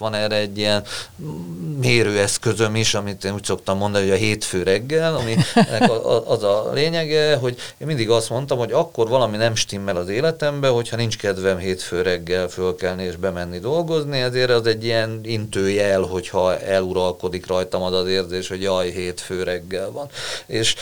Van erre egy ilyen mérőeszközöm is, amit én úgy szoktam mondani, hogy a hétfő reggel, ami az a lényege, hogy én mindig azt mondtam, hogy akkor valami nem stimmel az életembe, hogyha nincs kedvem hétfő reggel fölkelni és bemenni dolgozni, ezért az egy ilyen intőjel, hogyha eluralkodik rajtam az az érzés, hogy jaj, hétfő reggel van. És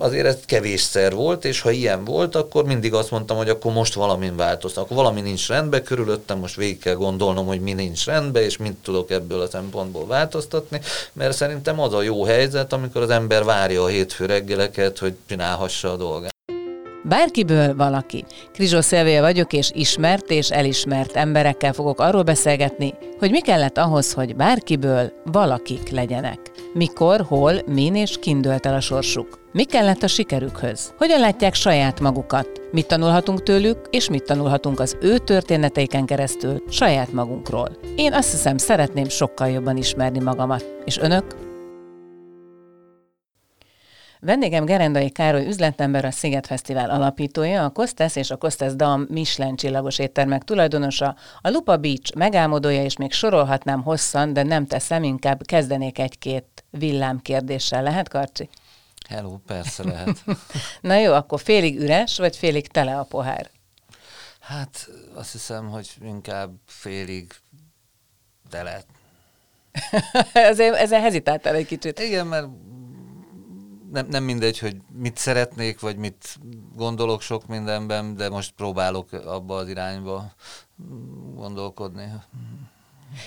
azért ez kevésszer volt, és ha ilyen volt, akkor mindig azt mondtam, hogy akkor most valamin változtak. Akkor valami nincs rendben körülöttem, most végig kell gondolnom, hogy mi nincs rendben, és mit tudok ebből a szempontból változtatni, mert szerintem az a jó helyzet, amikor az ember várja a hétfő reggeleket, hogy csinálhassa a dolgát. Bárkiből valaki. Krizsó Szilvia vagyok, és ismert és elismert emberekkel fogok arról beszélgetni, hogy mi kellett ahhoz, hogy bárkiből valakik legyenek. Mikor, hol, min és kindölt el a sorsuk. Mi kellett a sikerükhöz? Hogyan látják saját magukat? Mit tanulhatunk tőlük, és mit tanulhatunk az ő történeteiken keresztül saját magunkról? Én azt hiszem, szeretném sokkal jobban ismerni magamat. És önök? Vendégem Gerendai Károly üzletember, a Sziget Fesztivál alapítója, a Kostesz és a Kostesz Dam Michelin csillagos éttermek tulajdonosa, a Lupa Beach megálmodója, és még sorolhatnám hosszan, de nem teszem, inkább kezdenék egy-két villám kérdéssel. Lehet, Karcsi? Hello, persze lehet. Na jó, akkor félig üres, vagy félig tele a pohár? Hát azt hiszem, hogy inkább félig tele. ezért, ezzel hezitáltál egy kicsit. Igen, mert nem, nem mindegy, hogy mit szeretnék, vagy mit gondolok sok mindenben, de most próbálok abba az irányba gondolkodni.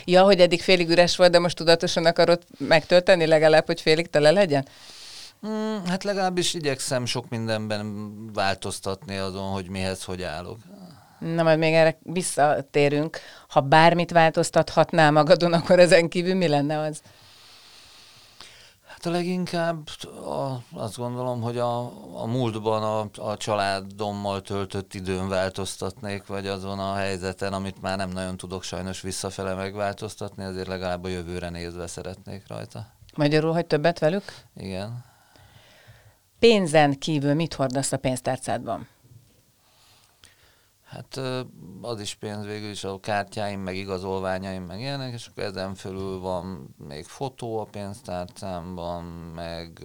Ja, hogy eddig félig üres volt, de most tudatosan akarod megtölteni legalább, hogy félig tele legyen? Hmm, hát legalábbis igyekszem sok mindenben változtatni azon, hogy mihez hogy állok. Na, majd még erre visszatérünk. Ha bármit változtathatnál magadon, akkor ezen kívül mi lenne az? Hát a leginkább a, azt gondolom, hogy a, a múltban a, a családommal töltött időn változtatnék, vagy azon a helyzeten, amit már nem nagyon tudok sajnos visszafele megváltoztatni, ezért legalább a jövőre nézve szeretnék rajta. Magyarul, hogy többet velük? Igen. Pénzen kívül mit hordasz a pénztárcádban? Hát az is pénz végül is, a kártyáim, meg igazolványaim, meg ilyenek, és akkor ezen fölül van még fotó a pénztárcámban, meg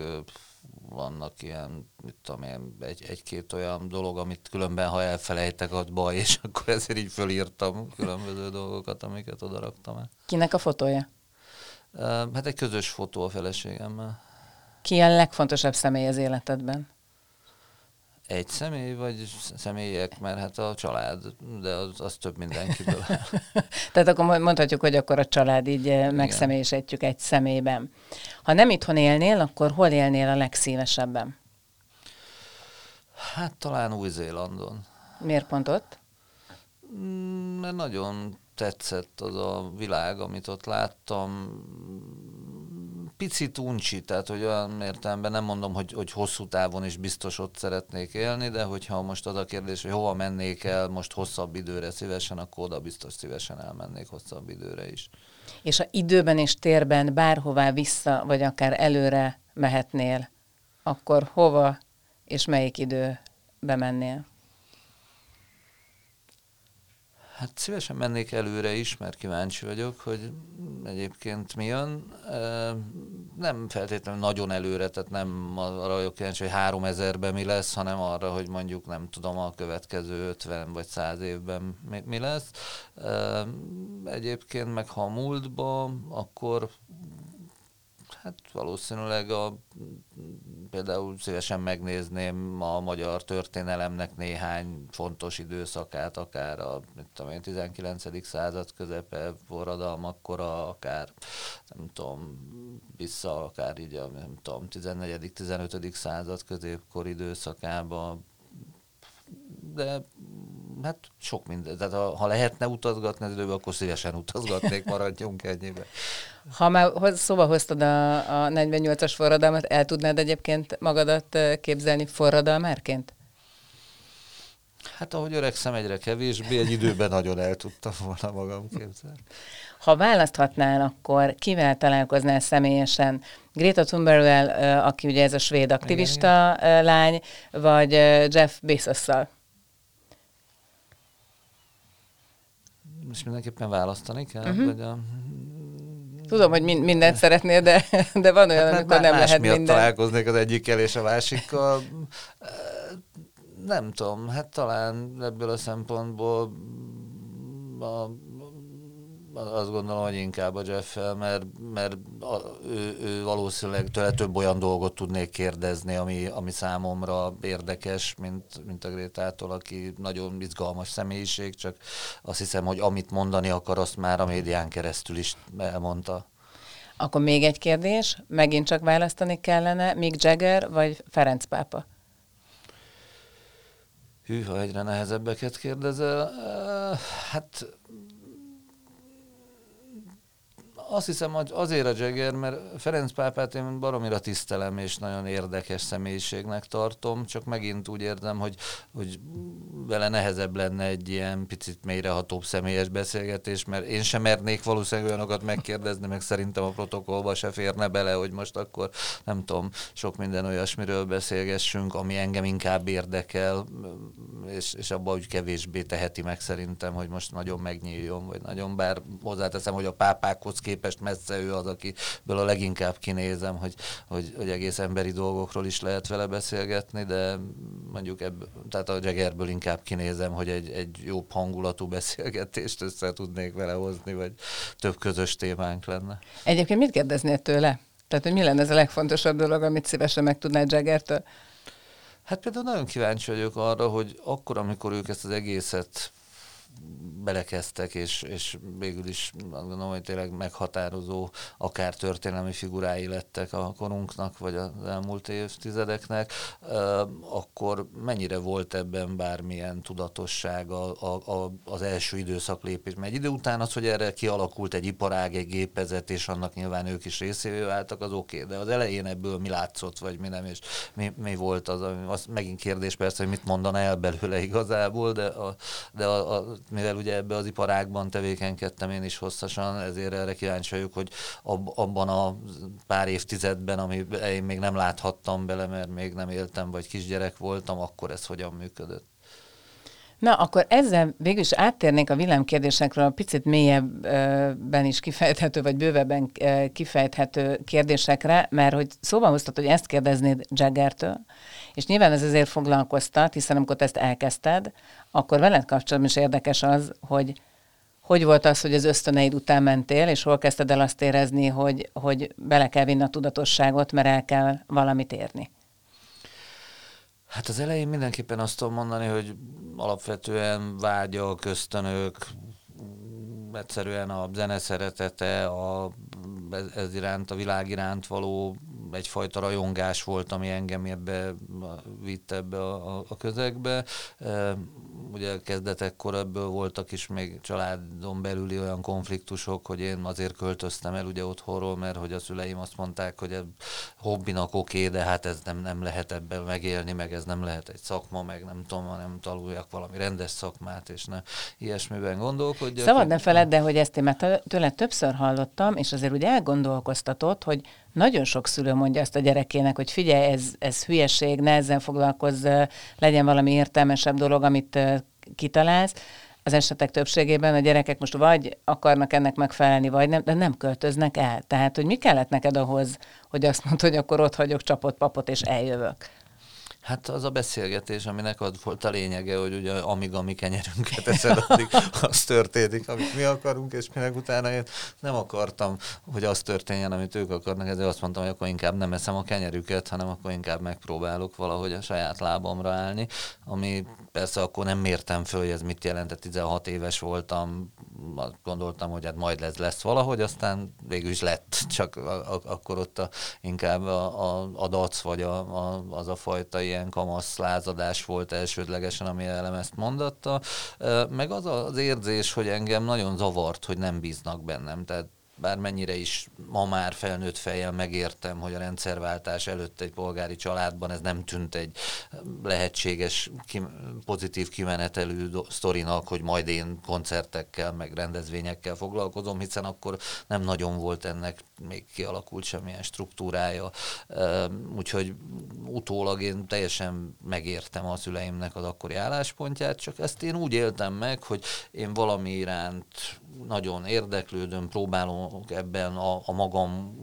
vannak ilyen, mit tudom én, egy, egy-két olyan dolog, amit különben, ha elfelejtek, az baj, és akkor ezért így fölírtam különböző dolgokat, amiket odaraktam el. Kinek a fotója? Hát egy közös fotó a feleségemmel. Ki a legfontosabb személy az életedben? egy személy, vagy személyek, mert hát a család, de az, az több mindenkiből. Tehát akkor mondhatjuk, hogy akkor a család így eh, megszemélyesítjük egy személyben. Ha nem itthon élnél, akkor hol élnél a legszívesebben? Hát talán Új-Zélandon. Miért pont ott? Mm, mert nagyon tetszett az a világ, amit ott láttam picit uncsi, tehát hogy olyan értelemben nem mondom, hogy, hogy hosszú távon is biztos ott szeretnék élni, de hogyha most az a kérdés, hogy hova mennék el most hosszabb időre szívesen, akkor oda biztos szívesen elmennék hosszabb időre is. És ha időben és térben bárhová vissza, vagy akár előre mehetnél, akkor hova és melyik időbe mennél? Hát szívesen mennék előre is, mert kíváncsi vagyok, hogy egyébként mi jön. Nem feltétlenül nagyon előre, tehát nem arra vagyok kíváncsi, hogy három ezerben mi lesz, hanem arra, hogy mondjuk nem tudom, a következő 50 vagy 100 évben mi lesz. Egyébként meg ha a múltba, akkor Hát valószínűleg a, például szívesen megnézném a magyar történelemnek néhány fontos időszakát, akár a mit tudom én, 19. század közepe, forradalmakkora, akár nem tudom, vissza akár így a nem tudom, 14. 15. század középkor időszakába, de hát sok minden. Tehát ha, ha lehetne utazgatni az időben, akkor szívesen utazgatnék, maradjunk ennyibe. Ha már szóba hoztad a, a 48-as forradalmat, el tudnád egyébként magadat képzelni forradalmárként? Hát ahogy öregszem egyre kevésbé, egy időben nagyon el tudtam volna magam képzelni. Ha választhatnál, akkor kivel találkoznál személyesen? Greta Thunberg, aki ugye ez a svéd aktivista igen, lány, vagy Jeff Bezosszal? és mindenképpen választani kell, uh-huh. vagy a Tudom, hogy mindent szeretnél, de, de van olyan, hát, amikor nem lehet minden. találkoznék az egyikkel és a másikkal. Nem tudom, hát talán ebből a szempontból a, azt gondolom, hogy inkább a jeff mert, mert ő, ő valószínűleg tőle több olyan dolgot tudnék kérdezni, ami, ami számomra érdekes, mint, mint a Grétától, aki nagyon izgalmas személyiség, csak azt hiszem, hogy amit mondani akar, azt már a médián keresztül is elmondta. Akkor még egy kérdés, megint csak választani kellene, Mick Jagger vagy Ferenc pápa? Hűha, egyre nehezebbeket kérdezel. Hát azt hiszem, azért a Jagger, mert Ferenc pápát én baromira tisztelem, és nagyon érdekes személyiségnek tartom, csak megint úgy érzem, hogy, hogy vele nehezebb lenne egy ilyen picit mélyrehatóbb személyes beszélgetés, mert én sem mernék valószínűleg olyanokat megkérdezni, meg szerintem a protokollba se férne bele, hogy most akkor nem tudom, sok minden olyasmiről beszélgessünk, ami engem inkább érdekel, és, és abban úgy kevésbé teheti meg szerintem, hogy most nagyon megnyíljon, vagy nagyon, bár hozzáteszem, hogy a pápákhoz kép képest messze ő az, akiből a leginkább kinézem, hogy, hogy, hogy egész emberi dolgokról is lehet vele beszélgetni, de mondjuk ebb, tehát a Jaggerből inkább kinézem, hogy egy, egy jobb hangulatú beszélgetést össze tudnék vele hozni, vagy több közös témánk lenne. Egyébként mit kérdeznél tőle? Tehát, hogy mi lenne ez a legfontosabb dolog, amit szívesen megtudnál Jaggertől? Hát például nagyon kíváncsi vagyok arra, hogy akkor, amikor ők ezt az egészet belekezdtek, és, és végül is azt gondolom, hogy tényleg meghatározó akár történelmi figurái lettek a korunknak, vagy az elmúlt évtizedeknek, akkor mennyire volt ebben bármilyen tudatosság a, a, a, az első időszak lépés? Mert egy idő után az, hogy erre kialakult egy iparág, egy gépezet, és annak nyilván ők is részévé váltak, az oké, okay, de az elején ebből mi látszott, vagy mi nem, és mi, mi volt az, az megint kérdés persze, hogy mit mondana el belőle igazából, de, a, de a, a, mivel ugye ebbe az iparágban tevékenykedtem én is hosszasan, ezért erre kíváncsi vagyok, hogy ab, abban a pár évtizedben, ami én még nem láthattam bele, mert még nem éltem, vagy kisgyerek voltam, akkor ez hogyan működött. Na, akkor ezzel végül is áttérnék a villámkérdésekről a picit mélyebben is kifejthető, vagy bővebben kifejthető kérdésekre, mert hogy szóban hoztad, hogy ezt kérdeznéd Jaggertől, és nyilván ez azért foglalkoztat, hiszen amikor ezt elkezdted, akkor veled kapcsolatban is érdekes az, hogy hogy volt az, hogy az ösztöneid után mentél, és hol kezdted el azt érezni, hogy, hogy bele kell vinni a tudatosságot, mert el kell valamit érni? Hát az elején mindenképpen azt tudom mondani, hogy alapvetően vágyak, ösztönök, egyszerűen a zene szeretete, a, ez, iránt, a világ iránt való egyfajta rajongás volt, ami engem ebbe vitt ebbe a, a közegbe. Ugye kezdetekkor ebből voltak is még családon belüli olyan konfliktusok, hogy én azért költöztem el ugye otthonról, mert hogy a szüleim azt mondták, hogy hobbinak oké, de hát ez nem, nem lehet ebben megélni, meg ez nem lehet egy szakma, meg nem tudom, hanem taluljak valami rendes szakmát, és ne ilyesmiben gondolkodjak. Szabad ne feled, de hogy ezt én már tőle többször hallottam, és azért úgy elgondolkoztatott, hogy nagyon sok szülő mondja azt a gyerekének, hogy figyelj, ez, ez hülyeség, ne ezzel foglalkozz, legyen valami értelmesebb dolog, amit kitalálsz. Az esetek többségében a gyerekek most vagy akarnak ennek megfelelni, vagy nem, de nem költöznek el. Tehát, hogy mi kellett neked ahhoz, hogy azt mondod, hogy akkor ott hagyok csapott papot, és eljövök? Hát az a beszélgetés, aminek az volt a lényege, hogy ugye amíg a mi kenyerünket eszed, addig az történik, amit mi akarunk, és minek utána én nem akartam, hogy az történjen, amit ők akarnak, ezért azt mondtam, hogy akkor inkább nem eszem a kenyerüket, hanem akkor inkább megpróbálok valahogy a saját lábamra állni, ami persze akkor nem mértem föl, hogy ez mit jelent, 16 éves voltam, gondoltam, hogy hát majd lesz, lesz valahogy, aztán végül is lett, csak a, a, akkor ott a, inkább a, a, a dac, vagy a, a, az a fajta ilyen kamasz lázadás volt elsődlegesen, ami elem ezt mondatta, meg az az érzés, hogy engem nagyon zavart, hogy nem bíznak bennem, tehát bármennyire is ma már felnőtt fejjel megértem, hogy a rendszerváltás előtt egy polgári családban ez nem tűnt egy lehetséges pozitív kimenetelő sztorinak, hogy majd én koncertekkel, meg rendezvényekkel foglalkozom, hiszen akkor nem nagyon volt ennek még kialakult semmilyen struktúrája. Úgyhogy utólag én teljesen megértem a szüleimnek az akkori álláspontját, csak ezt én úgy éltem meg, hogy én valami iránt nagyon érdeklődöm, próbálok ebben a, a magam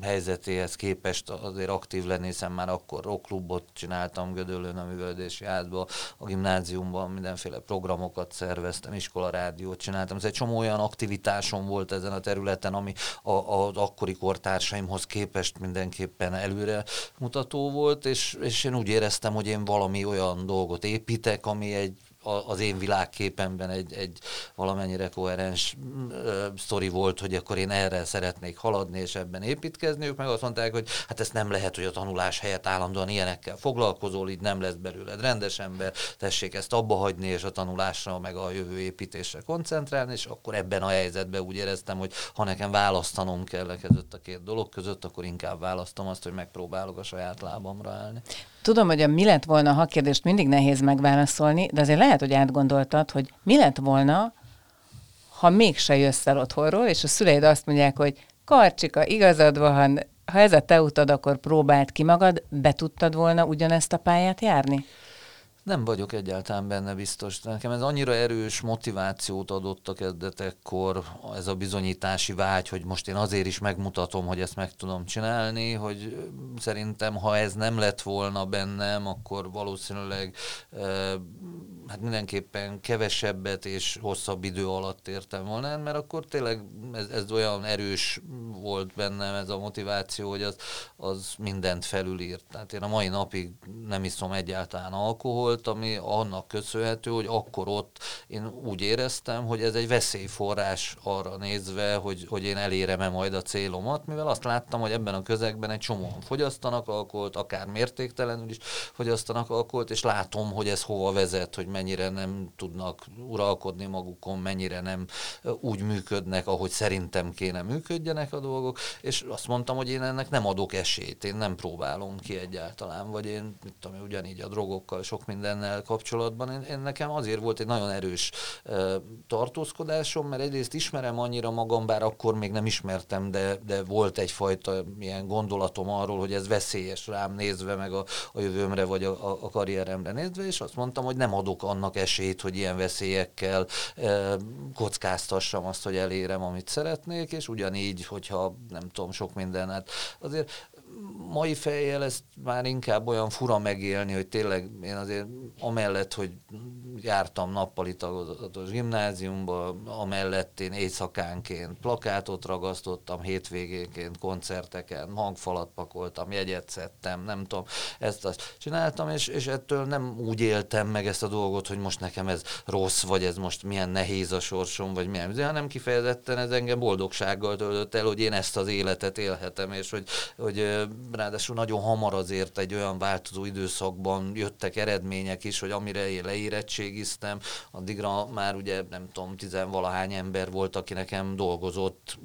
helyzetéhez képest azért aktív lenni, hiszen már akkor rockklubot csináltam Gödöllőn a művelődési házba, a gimnáziumban mindenféle programokat szerveztem, iskolarádiót csináltam. Ez egy csomó olyan aktivitásom volt ezen a területen, ami a, az akkori kortársaimhoz képest mindenképpen előre mutató volt, és, és én úgy éreztem, hogy én valami olyan dolgot építek, ami egy az én világképemben egy, egy valamennyire koherens sztori volt, hogy akkor én erre szeretnék haladni és ebben építkezni. Ők meg azt mondták, hogy hát ez nem lehet, hogy a tanulás helyett állandóan ilyenekkel foglalkozol, így nem lesz belőled rendes ember, tessék ezt abba hagyni, és a tanulásra, meg a jövő építésre koncentrálni, és akkor ebben a helyzetben úgy éreztem, hogy ha nekem választanom kell között a két dolog között, akkor inkább választom azt, hogy megpróbálok a saját lábamra állni. Tudom, hogy a mi lett volna, ha kérdést mindig nehéz megválaszolni, de azért lehet, hogy átgondoltad, hogy mi lett volna, ha mégse jössz el otthonról, és a szüleid azt mondják, hogy Karcsika, igazad van, ha ez a te utad, akkor próbáld ki magad, be tudtad volna ugyanezt a pályát járni? Nem vagyok egyáltalán benne biztos. Nekem ez annyira erős motivációt adott a kezdetekkor, ez a bizonyítási vágy, hogy most én azért is megmutatom, hogy ezt meg tudom csinálni, hogy szerintem, ha ez nem lett volna bennem, akkor valószínűleg hát mindenképpen kevesebbet és hosszabb idő alatt értem volna, mert akkor tényleg ez, ez olyan erős volt bennem ez a motiváció, hogy az, az mindent felülírt. Tehát én a mai napig nem iszom egyáltalán alkoholt, ami annak köszönhető, hogy akkor ott én úgy éreztem, hogy ez egy veszélyforrás arra nézve, hogy, hogy én elérem-e majd a célomat, mivel azt láttam, hogy ebben a közegben egy csomóan fogyasztanak alkoholt, akár mértéktelenül is fogyasztanak alkoholt, és látom, hogy ez hova vezet, hogy mennyire nem tudnak uralkodni magukon, mennyire nem úgy működnek, ahogy szerintem kéne működjenek a dolgok, és azt mondtam, hogy én ennek nem adok esélyt, én nem próbálom ki egyáltalán, vagy én, mit tudom, ugyanígy a drogokkal sok minden mindennel kapcsolatban. Én, én nekem azért volt egy nagyon erős uh, tartózkodásom, mert egyrészt ismerem annyira magam, bár akkor még nem ismertem, de, de volt egyfajta ilyen gondolatom arról, hogy ez veszélyes rám nézve, meg a, a jövőmre, vagy a, a karrieremre nézve, és azt mondtam, hogy nem adok annak esélyt, hogy ilyen veszélyekkel uh, kockáztassam azt, hogy elérem, amit szeretnék, és ugyanígy, hogyha nem tudom, sok minden, azért mai fejjel ezt már inkább olyan fura megélni, hogy tényleg én azért amellett, hogy jártam nappali tagozatos gimnáziumba, amellett én éjszakánként plakátot ragasztottam, hétvégénként koncerteken, hangfalat pakoltam, jegyet szedtem, nem tudom, ezt azt csináltam, és, és ettől nem úgy éltem meg ezt a dolgot, hogy most nekem ez rossz, vagy ez most milyen nehéz a sorsom, vagy milyen, hanem kifejezetten ez engem boldogsággal töltött el, hogy én ezt az életet élhetem, és hogy, hogy ráadásul nagyon hamar azért egy olyan változó időszakban jöttek eredmények is, hogy amire én leérettségiztem, addigra már ugye nem tudom, tizenvalahány ember volt, aki nekem dolgozott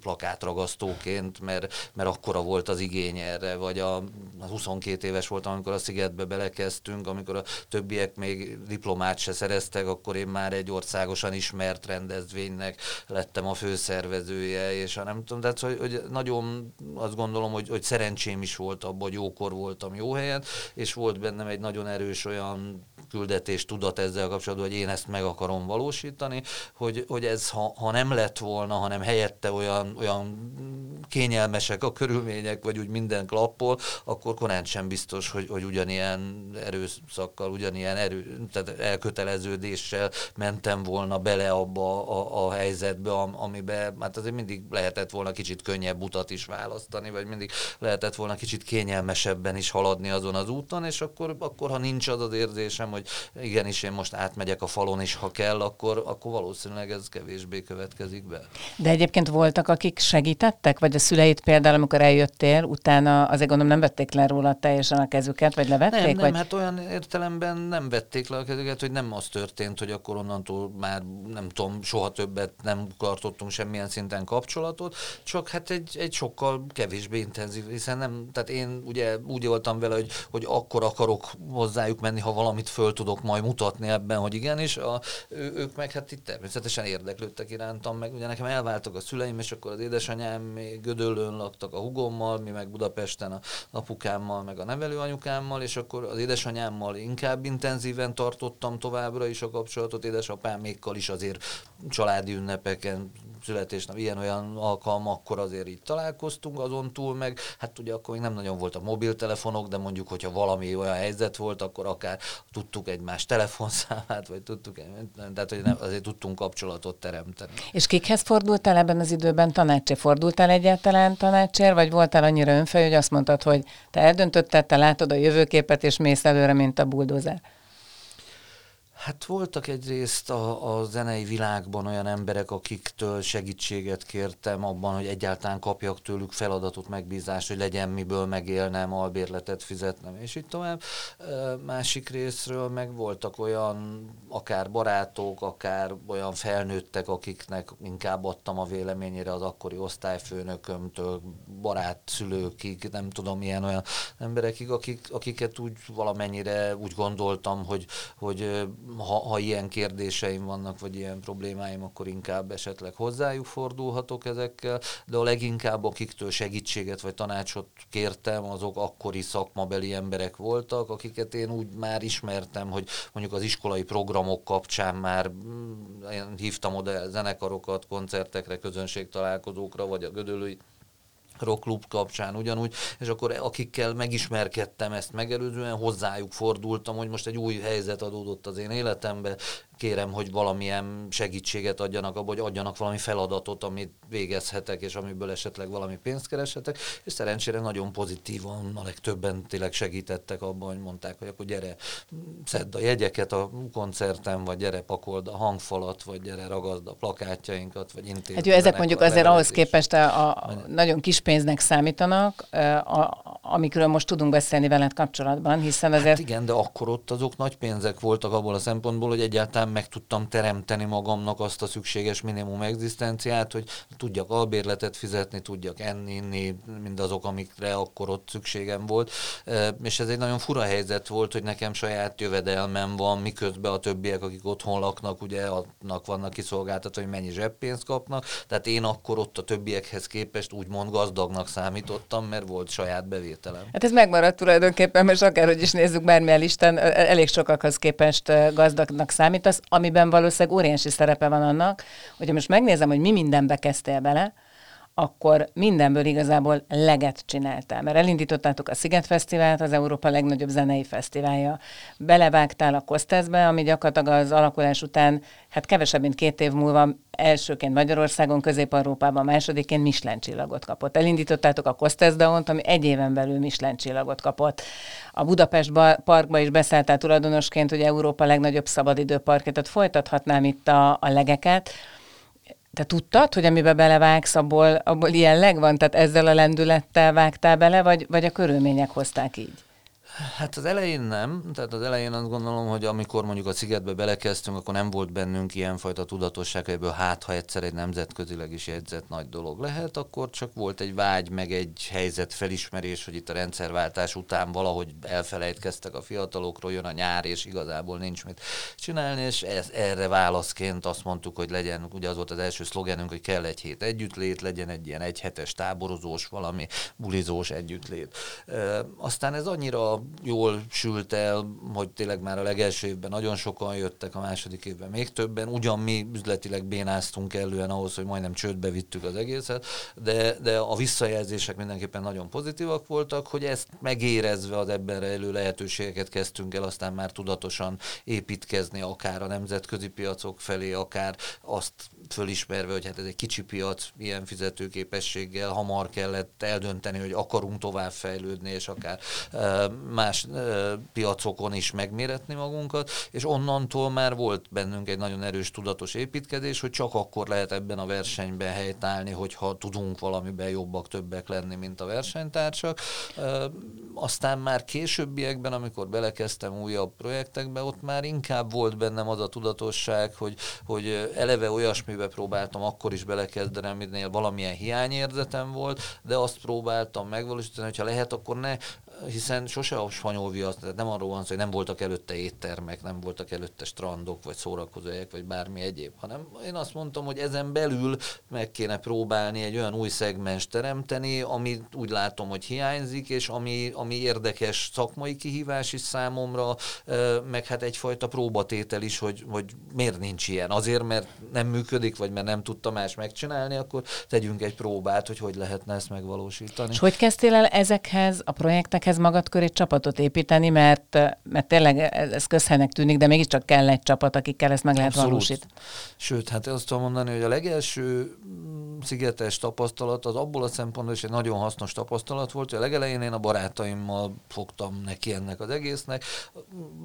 plakátragasztóként, mert, mert akkora volt az igény erre, vagy a, a 22 éves voltam, amikor a Szigetbe belekezdtünk, amikor a többiek még diplomát se szereztek, akkor én már egy országosan ismert rendezvénynek lettem a főszervezője, és ha nem tudom, tehát hogy, hogy nagyon azt gondolom, hogy, hogy szerencsém is volt abban, hogy jókor voltam jó helyen, és volt bennem egy nagyon erős olyan küldetés tudat ezzel kapcsolatban, hogy én ezt meg akarom valósítani, hogy, hogy ez ha, ha nem lett volna, hanem helyette olyan, olyan kényelmesek a körülmények, vagy úgy minden klappol, akkor korán sem biztos, hogy, hogy ugyanilyen erőszakkal, ugyanilyen erő, tehát elköteleződéssel mentem volna bele abba a, a helyzetbe, amiben hát azért mindig lehetett volna kicsit könnyebb utat is választani, vagy mindig lehetett volna kicsit kényelmesebben is haladni azon az úton, és akkor, akkor ha nincs az az érzésem, hogy igenis én most átmegyek a falon is, ha kell, akkor, akkor valószínűleg ez kevésbé következik be. De egyébként voltak, akik segítettek, vagy a szüleit például, amikor eljöttél, utána azért gondolom nem vették le róla teljesen a kezüket, vagy levették? Nem, nem, vagy? hát olyan értelemben nem vették le a kezüket, hogy nem az történt, hogy akkor onnantól már nem tudom, soha többet nem tartottunk semmilyen szinten kapcsolatot, csak hát egy, egy sokkal kevésbé intenzív, hiszen nem, tehát én ugye úgy voltam vele, hogy, hogy akkor akarok hozzájuk menni, ha valamit föl tudok majd mutatni ebben, hogy igenis, a, ő, ők meg hát itt természetesen érdeklődtek irántam, meg ugye nekem elváltak a szüleim, és akkor az édesanyám még Gödöllőn laktak a hugommal, mi meg Budapesten a apukámmal, meg a nevelőanyukámmal, és akkor az édesanyámmal inkább intenzíven tartottam továbbra is a kapcsolatot, édesapámékkal is azért családi ünnepeken, születésnap, ilyen-olyan alkalma, akkor azért így találkoztunk, azon túl meg, hát ugye akkor még nem nagyon voltak mobiltelefonok, de mondjuk, hogyha valami olyan helyzet volt, akkor akár tudtuk egymás telefonszámát, vagy tudtuk, tehát hogy nem, azért tudtunk kapcsolatot teremteni. És kikhez fordultál ebben az időben tanácsért? Fordultál egyáltalán tanácsért, vagy voltál annyira önfej, hogy azt mondtad, hogy te eldöntötted, te látod a jövőképet, és mész előre, mint a buldózer? Hát voltak egyrészt a, a zenei világban olyan emberek, akiktől segítséget kértem abban, hogy egyáltalán kapjak tőlük feladatot, megbízást, hogy legyen miből megélnem, albérletet fizetnem, és így tovább. Másik részről meg voltak olyan akár barátok, akár olyan felnőttek, akiknek inkább adtam a véleményére az akkori osztályfőnökömtől, barát szülőkig, nem tudom, milyen olyan emberekig, akik, akiket úgy valamennyire úgy gondoltam, hogy, hogy ha, ha ilyen kérdéseim vannak, vagy ilyen problémáim, akkor inkább esetleg hozzájuk fordulhatok ezekkel, de a leginkább akiktől segítséget vagy tanácsot kértem, azok akkori szakmabeli emberek voltak, akiket én úgy már ismertem, hogy mondjuk az iskolai programok kapcsán már mm, én hívtam oda zenekarokat koncertekre, közönségtalálkozókra, vagy a Gödöllői rockklub kapcsán ugyanúgy, és akkor akikkel megismerkedtem ezt megelőzően, hozzájuk fordultam, hogy most egy új helyzet adódott az én életembe, kérem, hogy valamilyen segítséget adjanak abba, hogy adjanak valami feladatot, amit végezhetek, és amiből esetleg valami pénzt kereshetek, és szerencsére nagyon pozitívan a legtöbben tényleg segítettek abban, hogy mondták, hogy akkor gyere, szedd a jegyeket a koncerten, vagy gyere pakold a hangfalat, vagy gyere ragazd a plakátjainkat, vagy intézd. Hát jó, ezek mondjuk azért ahhoz képest a, a nagyon kis pénznek számítanak, a, amikről most tudunk beszélni veled kapcsolatban, hiszen azért... Hát igen, de akkor ott azok nagy pénzek voltak abból a szempontból, hogy egyáltalán meg tudtam teremteni magamnak azt a szükséges minimum egzisztenciát, hogy tudjak albérletet fizetni, tudjak enni, inni, mindazok, amikre akkor ott szükségem volt. És ez egy nagyon fura helyzet volt, hogy nekem saját jövedelmem van, miközben a többiek, akik otthon laknak, ugye annak vannak kiszolgáltatva, hogy mennyi zseppénzt kapnak. Tehát én akkor ott a többiekhez képest úgymond gazdagnak számítottam, mert volt saját bevételem. Hát ez megmaradt tulajdonképpen, mert akárhogy is nézzük bármilyen listen, elég sokakhoz képest gazdagnak számítasz amiben valószínűleg óriási szerepe van annak, hogyha most megnézem, hogy mi mindenbe kezdtél bele, akkor mindenből igazából leget csináltál. Mert elindítottátok a Sziget Fesztivált, az Európa legnagyobb zenei fesztiválja. Belevágtál a Kosteszbe, ami gyakorlatilag az alakulás után, hát kevesebb, mint két év múlva elsőként Magyarországon, Közép-Európában, másodikként Michelin csillagot kapott. Elindítottátok a Kosteszdaont, ami egy éven belül Michelin csillagot kapott. A Budapest parkba is beszálltál tulajdonosként, hogy Európa legnagyobb szabadidőparkja, tehát folytathatnám itt a, a legeket. Te tudtad, hogy amiben belevágsz, abból, abból ilyen leg van? Tehát ezzel a lendülettel vágtál bele, vagy, vagy a körülmények hozták így? Hát az elején nem, tehát az elején azt gondolom, hogy amikor mondjuk a szigetbe belekezdtünk, akkor nem volt bennünk ilyenfajta tudatosság, hogy ebből hát, ha egyszer egy nemzetközileg is jegyzett nagy dolog lehet, akkor csak volt egy vágy, meg egy helyzet felismerés, hogy itt a rendszerváltás után valahogy elfelejtkeztek a fiatalokról, jön a nyár, és igazából nincs mit csinálni, és ez, erre válaszként azt mondtuk, hogy legyen, ugye az volt az első szlogenünk, hogy kell egy hét együttlét, legyen egy ilyen egyhetes táborozós, valami bulizós együttlét. E, aztán ez annyira jól sült el, hogy tényleg már a legelső évben nagyon sokan jöttek, a második évben még többen. Ugyan mi üzletileg bénáztunk elően ahhoz, hogy majdnem csődbe vittük az egészet, de, de a visszajelzések mindenképpen nagyon pozitívak voltak, hogy ezt megérezve az ebben rejlő lehetőségeket kezdtünk el aztán már tudatosan építkezni, akár a nemzetközi piacok felé, akár azt fölismerve, hogy hát ez egy kicsi piac, ilyen fizetőképességgel, hamar kellett eldönteni, hogy akarunk tovább fejlődni, és akár más piacokon is megméretni magunkat, és onnantól már volt bennünk egy nagyon erős tudatos építkezés, hogy csak akkor lehet ebben a versenyben helytállni, hogyha tudunk valamiben jobbak, többek lenni, mint a versenytársak. Aztán már későbbiekben, amikor belekezdtem újabb projektekbe, ott már inkább volt bennem az a tudatosság, hogy, hogy eleve olyasmibe próbáltam akkor is belekezdeni, aminél valamilyen hiányérzetem volt, de azt próbáltam megvalósítani, hogyha lehet, akkor ne hiszen sose a spanyol viasz, tehát nem arról van szó, hogy nem voltak előtte éttermek, nem voltak előtte strandok, vagy szórakozóhelyek, vagy bármi egyéb, hanem én azt mondtam, hogy ezen belül meg kéne próbálni egy olyan új szegmens teremteni, ami úgy látom, hogy hiányzik, és ami, ami érdekes szakmai kihívás is számomra, meg hát egyfajta próbatétel is, hogy, hogy miért nincs ilyen. Azért, mert nem működik, vagy mert nem tudta más megcsinálni, akkor tegyünk egy próbát, hogy hogy lehetne ezt megvalósítani. És hogy kezdtél el ezekhez a projektekhez ezekhez magad köré csapatot építeni, mert, mert tényleg ez közhelynek tűnik, de mégiscsak kell egy csapat, akikkel ezt meg lehet Abszolút. valósítani. Sőt, hát azt tudom mondani, hogy a legelső mm, szigetes tapasztalat az abból a szempontból is egy nagyon hasznos tapasztalat volt, hogy a legelején én a barátaimmal fogtam neki ennek az egésznek.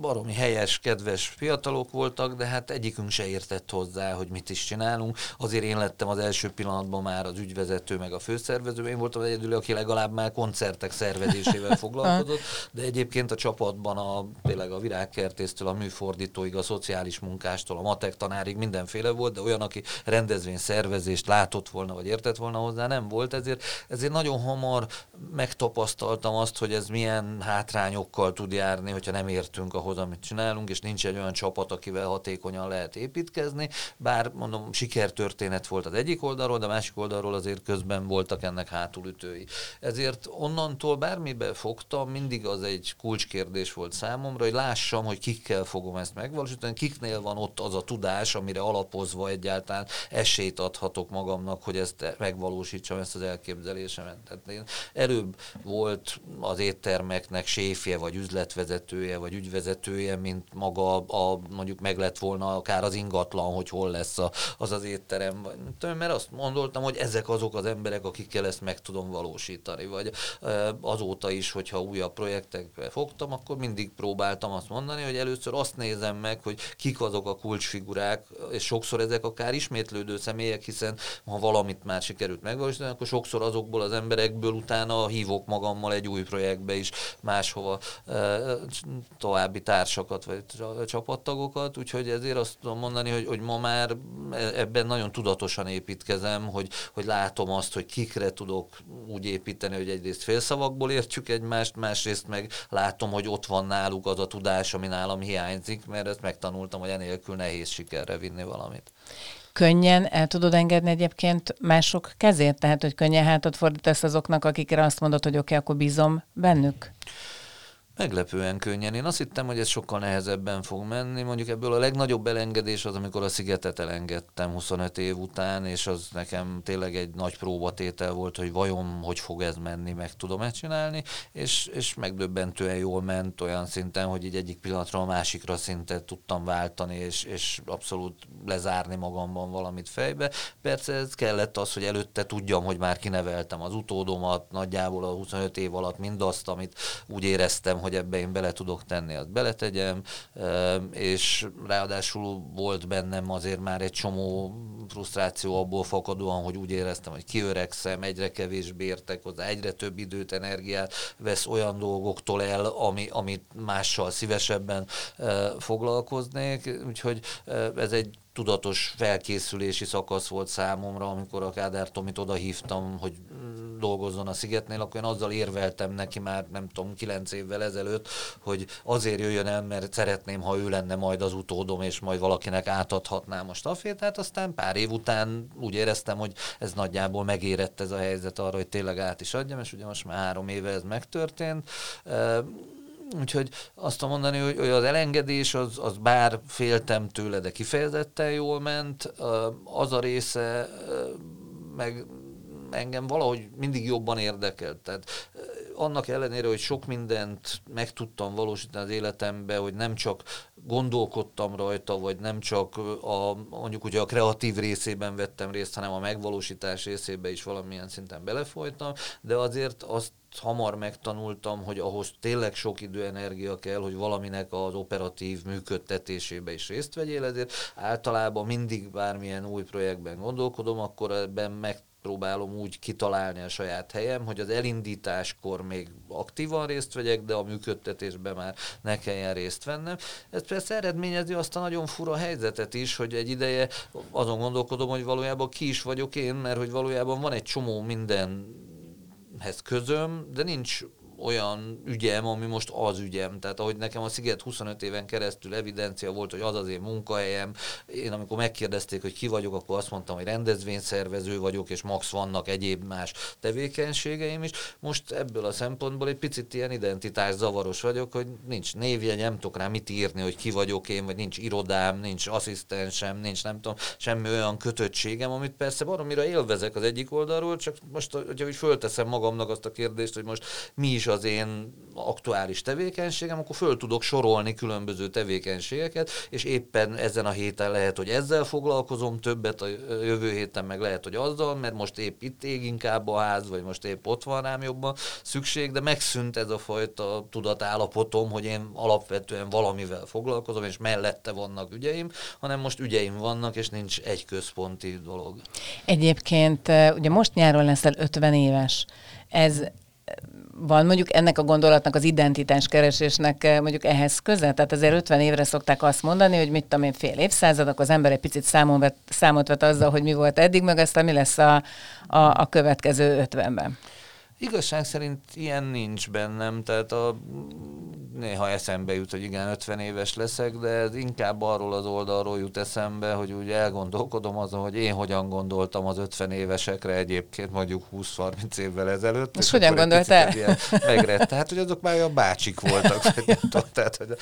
Baromi helyes, kedves fiatalok voltak, de hát egyikünk se értett hozzá, hogy mit is csinálunk. Azért én lettem az első pillanatban már az ügyvezető, meg a főszervező. Én voltam egyedül, aki legalább már koncertek szervezésével fog foglalkozott, de egyébként a csapatban a, tényleg a virágkertésztől, a műfordítóig, a szociális munkástól, a matek tanárig mindenféle volt, de olyan, aki rendezvény szervezést látott volna, vagy értett volna hozzá, nem volt, ezért, ezért nagyon hamar megtapasztaltam azt, hogy ez milyen hátrányokkal tud járni, hogyha nem értünk ahhoz, amit csinálunk, és nincs egy olyan csapat, akivel hatékonyan lehet építkezni, bár mondom, sikertörténet volt az egyik oldalról, de a másik oldalról azért közben voltak ennek hátulütői. Ezért onnantól bármibe fog fogtam, mindig az egy kulcskérdés volt számomra, hogy lássam, hogy kikkel fogom ezt megvalósítani, kiknél van ott az a tudás, amire alapozva egyáltalán esélyt adhatok magamnak, hogy ezt megvalósítsam, ezt az elképzelésemet. Tehát én előbb volt az éttermeknek séfje, vagy üzletvezetője, vagy ügyvezetője, mint maga a, mondjuk meg lett volna akár az ingatlan, hogy hol lesz a, az az étterem, vagy, mert azt gondoltam, hogy ezek azok az emberek, akikkel ezt meg tudom valósítani, vagy azóta is, hogy hogyha újabb projektekbe fogtam, akkor mindig próbáltam azt mondani, hogy először azt nézem meg, hogy kik azok a kulcsfigurák, és sokszor ezek akár ismétlődő személyek, hiszen ha valamit már sikerült megvalósítani, akkor sokszor azokból az emberekből utána hívok magammal egy új projektbe is máshova további társakat vagy csapattagokat, úgyhogy ezért azt tudom mondani, hogy, hogy ma már ebben nagyon tudatosan építkezem, hogy, hogy látom azt, hogy kikre tudok úgy építeni, hogy egyrészt félszavakból értjük egymást, egymást, másrészt meg látom, hogy ott van náluk az a tudás, ami nálam hiányzik, mert ezt megtanultam, hogy enélkül nehéz sikerre vinni valamit. Könnyen el tudod engedni egyébként mások kezét? Tehát, hogy könnyen hátat fordítasz azoknak, akikre azt mondod, hogy oké, okay, akkor bízom bennük? Meglepően könnyen. Én azt hittem, hogy ez sokkal nehezebben fog menni. Mondjuk ebből a legnagyobb elengedés az, amikor a szigetet elengedtem 25 év után, és az nekem tényleg egy nagy próbatétel volt, hogy vajon hogy fog ez menni, meg tudom-e csinálni, és, és megdöbbentően jól ment olyan szinten, hogy így egyik pillanatra a másikra szintet tudtam váltani, és, és abszolút lezárni magamban valamit fejbe. Persze ez kellett az, hogy előtte tudjam, hogy már kineveltem az utódomat, nagyjából a 25 év alatt mindazt, amit úgy éreztem, hogy ebbe én bele tudok tenni, azt beletegyem, és ráadásul volt bennem azért már egy csomó frusztráció abból fakadóan, hogy úgy éreztem, hogy kiöregszem, egyre kevésbé értek hozzá, egyre több időt, energiát vesz olyan dolgoktól el, ami, amit mással szívesebben foglalkoznék, úgyhogy ez egy tudatos felkészülési szakasz volt számomra, amikor a Kádár Tomit oda hívtam, hogy dolgozzon a Szigetnél, akkor én azzal érveltem neki már, nem tudom, kilenc évvel ezelőtt, hogy azért jöjjön el, mert szeretném, ha ő lenne majd az utódom, és majd valakinek átadhatnám a stafétát, aztán pár év után úgy éreztem, hogy ez nagyjából megérett ez a helyzet arra, hogy tényleg át is adjam, és ugye most már három éve ez megtörtént. Úgyhogy azt tudom mondani, hogy, hogy az elengedés, az, az bár féltem tőle, de kifejezetten jól ment, az a része meg engem valahogy mindig jobban érdekelt. Tehát annak ellenére, hogy sok mindent meg tudtam valósítani az életembe, hogy nem csak gondolkodtam rajta, vagy nem csak a, mondjuk ugye a kreatív részében vettem részt, hanem a megvalósítás részébe is valamilyen szinten belefolytam, de azért azt hamar megtanultam, hogy ahhoz tényleg sok idő, energia kell, hogy valaminek az operatív működtetésébe is részt vegyél, ezért általában mindig bármilyen új projektben gondolkodom, akkor ebben meg próbálom úgy kitalálni a saját helyem, hogy az elindításkor még aktívan részt vegyek, de a működtetésben már ne kelljen részt vennem. Ez persze eredményezi azt a nagyon fura helyzetet is, hogy egy ideje azon gondolkodom, hogy valójában ki is vagyok én, mert hogy valójában van egy csomó mindenhez közöm, de nincs olyan ügyem, ami most az ügyem. Tehát ahogy nekem a Sziget 25 éven keresztül evidencia volt, hogy az az én munkahelyem, én amikor megkérdezték, hogy ki vagyok, akkor azt mondtam, hogy rendezvényszervező vagyok, és max vannak egyéb más tevékenységeim is. Most ebből a szempontból egy picit ilyen identitás zavaros vagyok, hogy nincs névjegy, nem tudok rá mit írni, hogy ki vagyok én, vagy nincs irodám, nincs asszisztensem, nincs nem tudom, semmi olyan kötöttségem, amit persze baromira élvezek az egyik oldalról, csak most, hogyha úgy fölteszem magamnak azt a kérdést, hogy most mi is az én aktuális tevékenységem, akkor föl tudok sorolni különböző tevékenységeket, és éppen ezen a héten lehet, hogy ezzel foglalkozom többet, a jövő héten meg lehet, hogy azzal, mert most épp itt ég inkább a ház, vagy most épp ott van rám jobban szükség, de megszűnt ez a fajta tudatállapotom, hogy én alapvetően valamivel foglalkozom, és mellette vannak ügyeim, hanem most ügyeim vannak, és nincs egy központi dolog. Egyébként ugye most nyáron leszel 50 éves. Ez van mondjuk ennek a gondolatnak, az identitás keresésnek eh, mondjuk ehhez köze? Tehát azért 50 évre szokták azt mondani, hogy mit tudom én, fél évszázad, akkor az ember egy picit számon vett, számot vett azzal, hogy mi volt eddig, meg aztán mi lesz a, a, a következő 50-ben. Igazság szerint ilyen nincs bennem, tehát a, néha eszembe jut, hogy igen, 50 éves leszek, de ez inkább arról az oldalról jut eszembe, hogy úgy elgondolkodom azon, hogy én hogyan gondoltam az 50 évesekre egyébként mondjuk 20-30 évvel ezelőtt. És hogyan gondoltál? Megrett. Tehát, hogy azok már olyan bácsik voltak. Vagy tehát, hogy,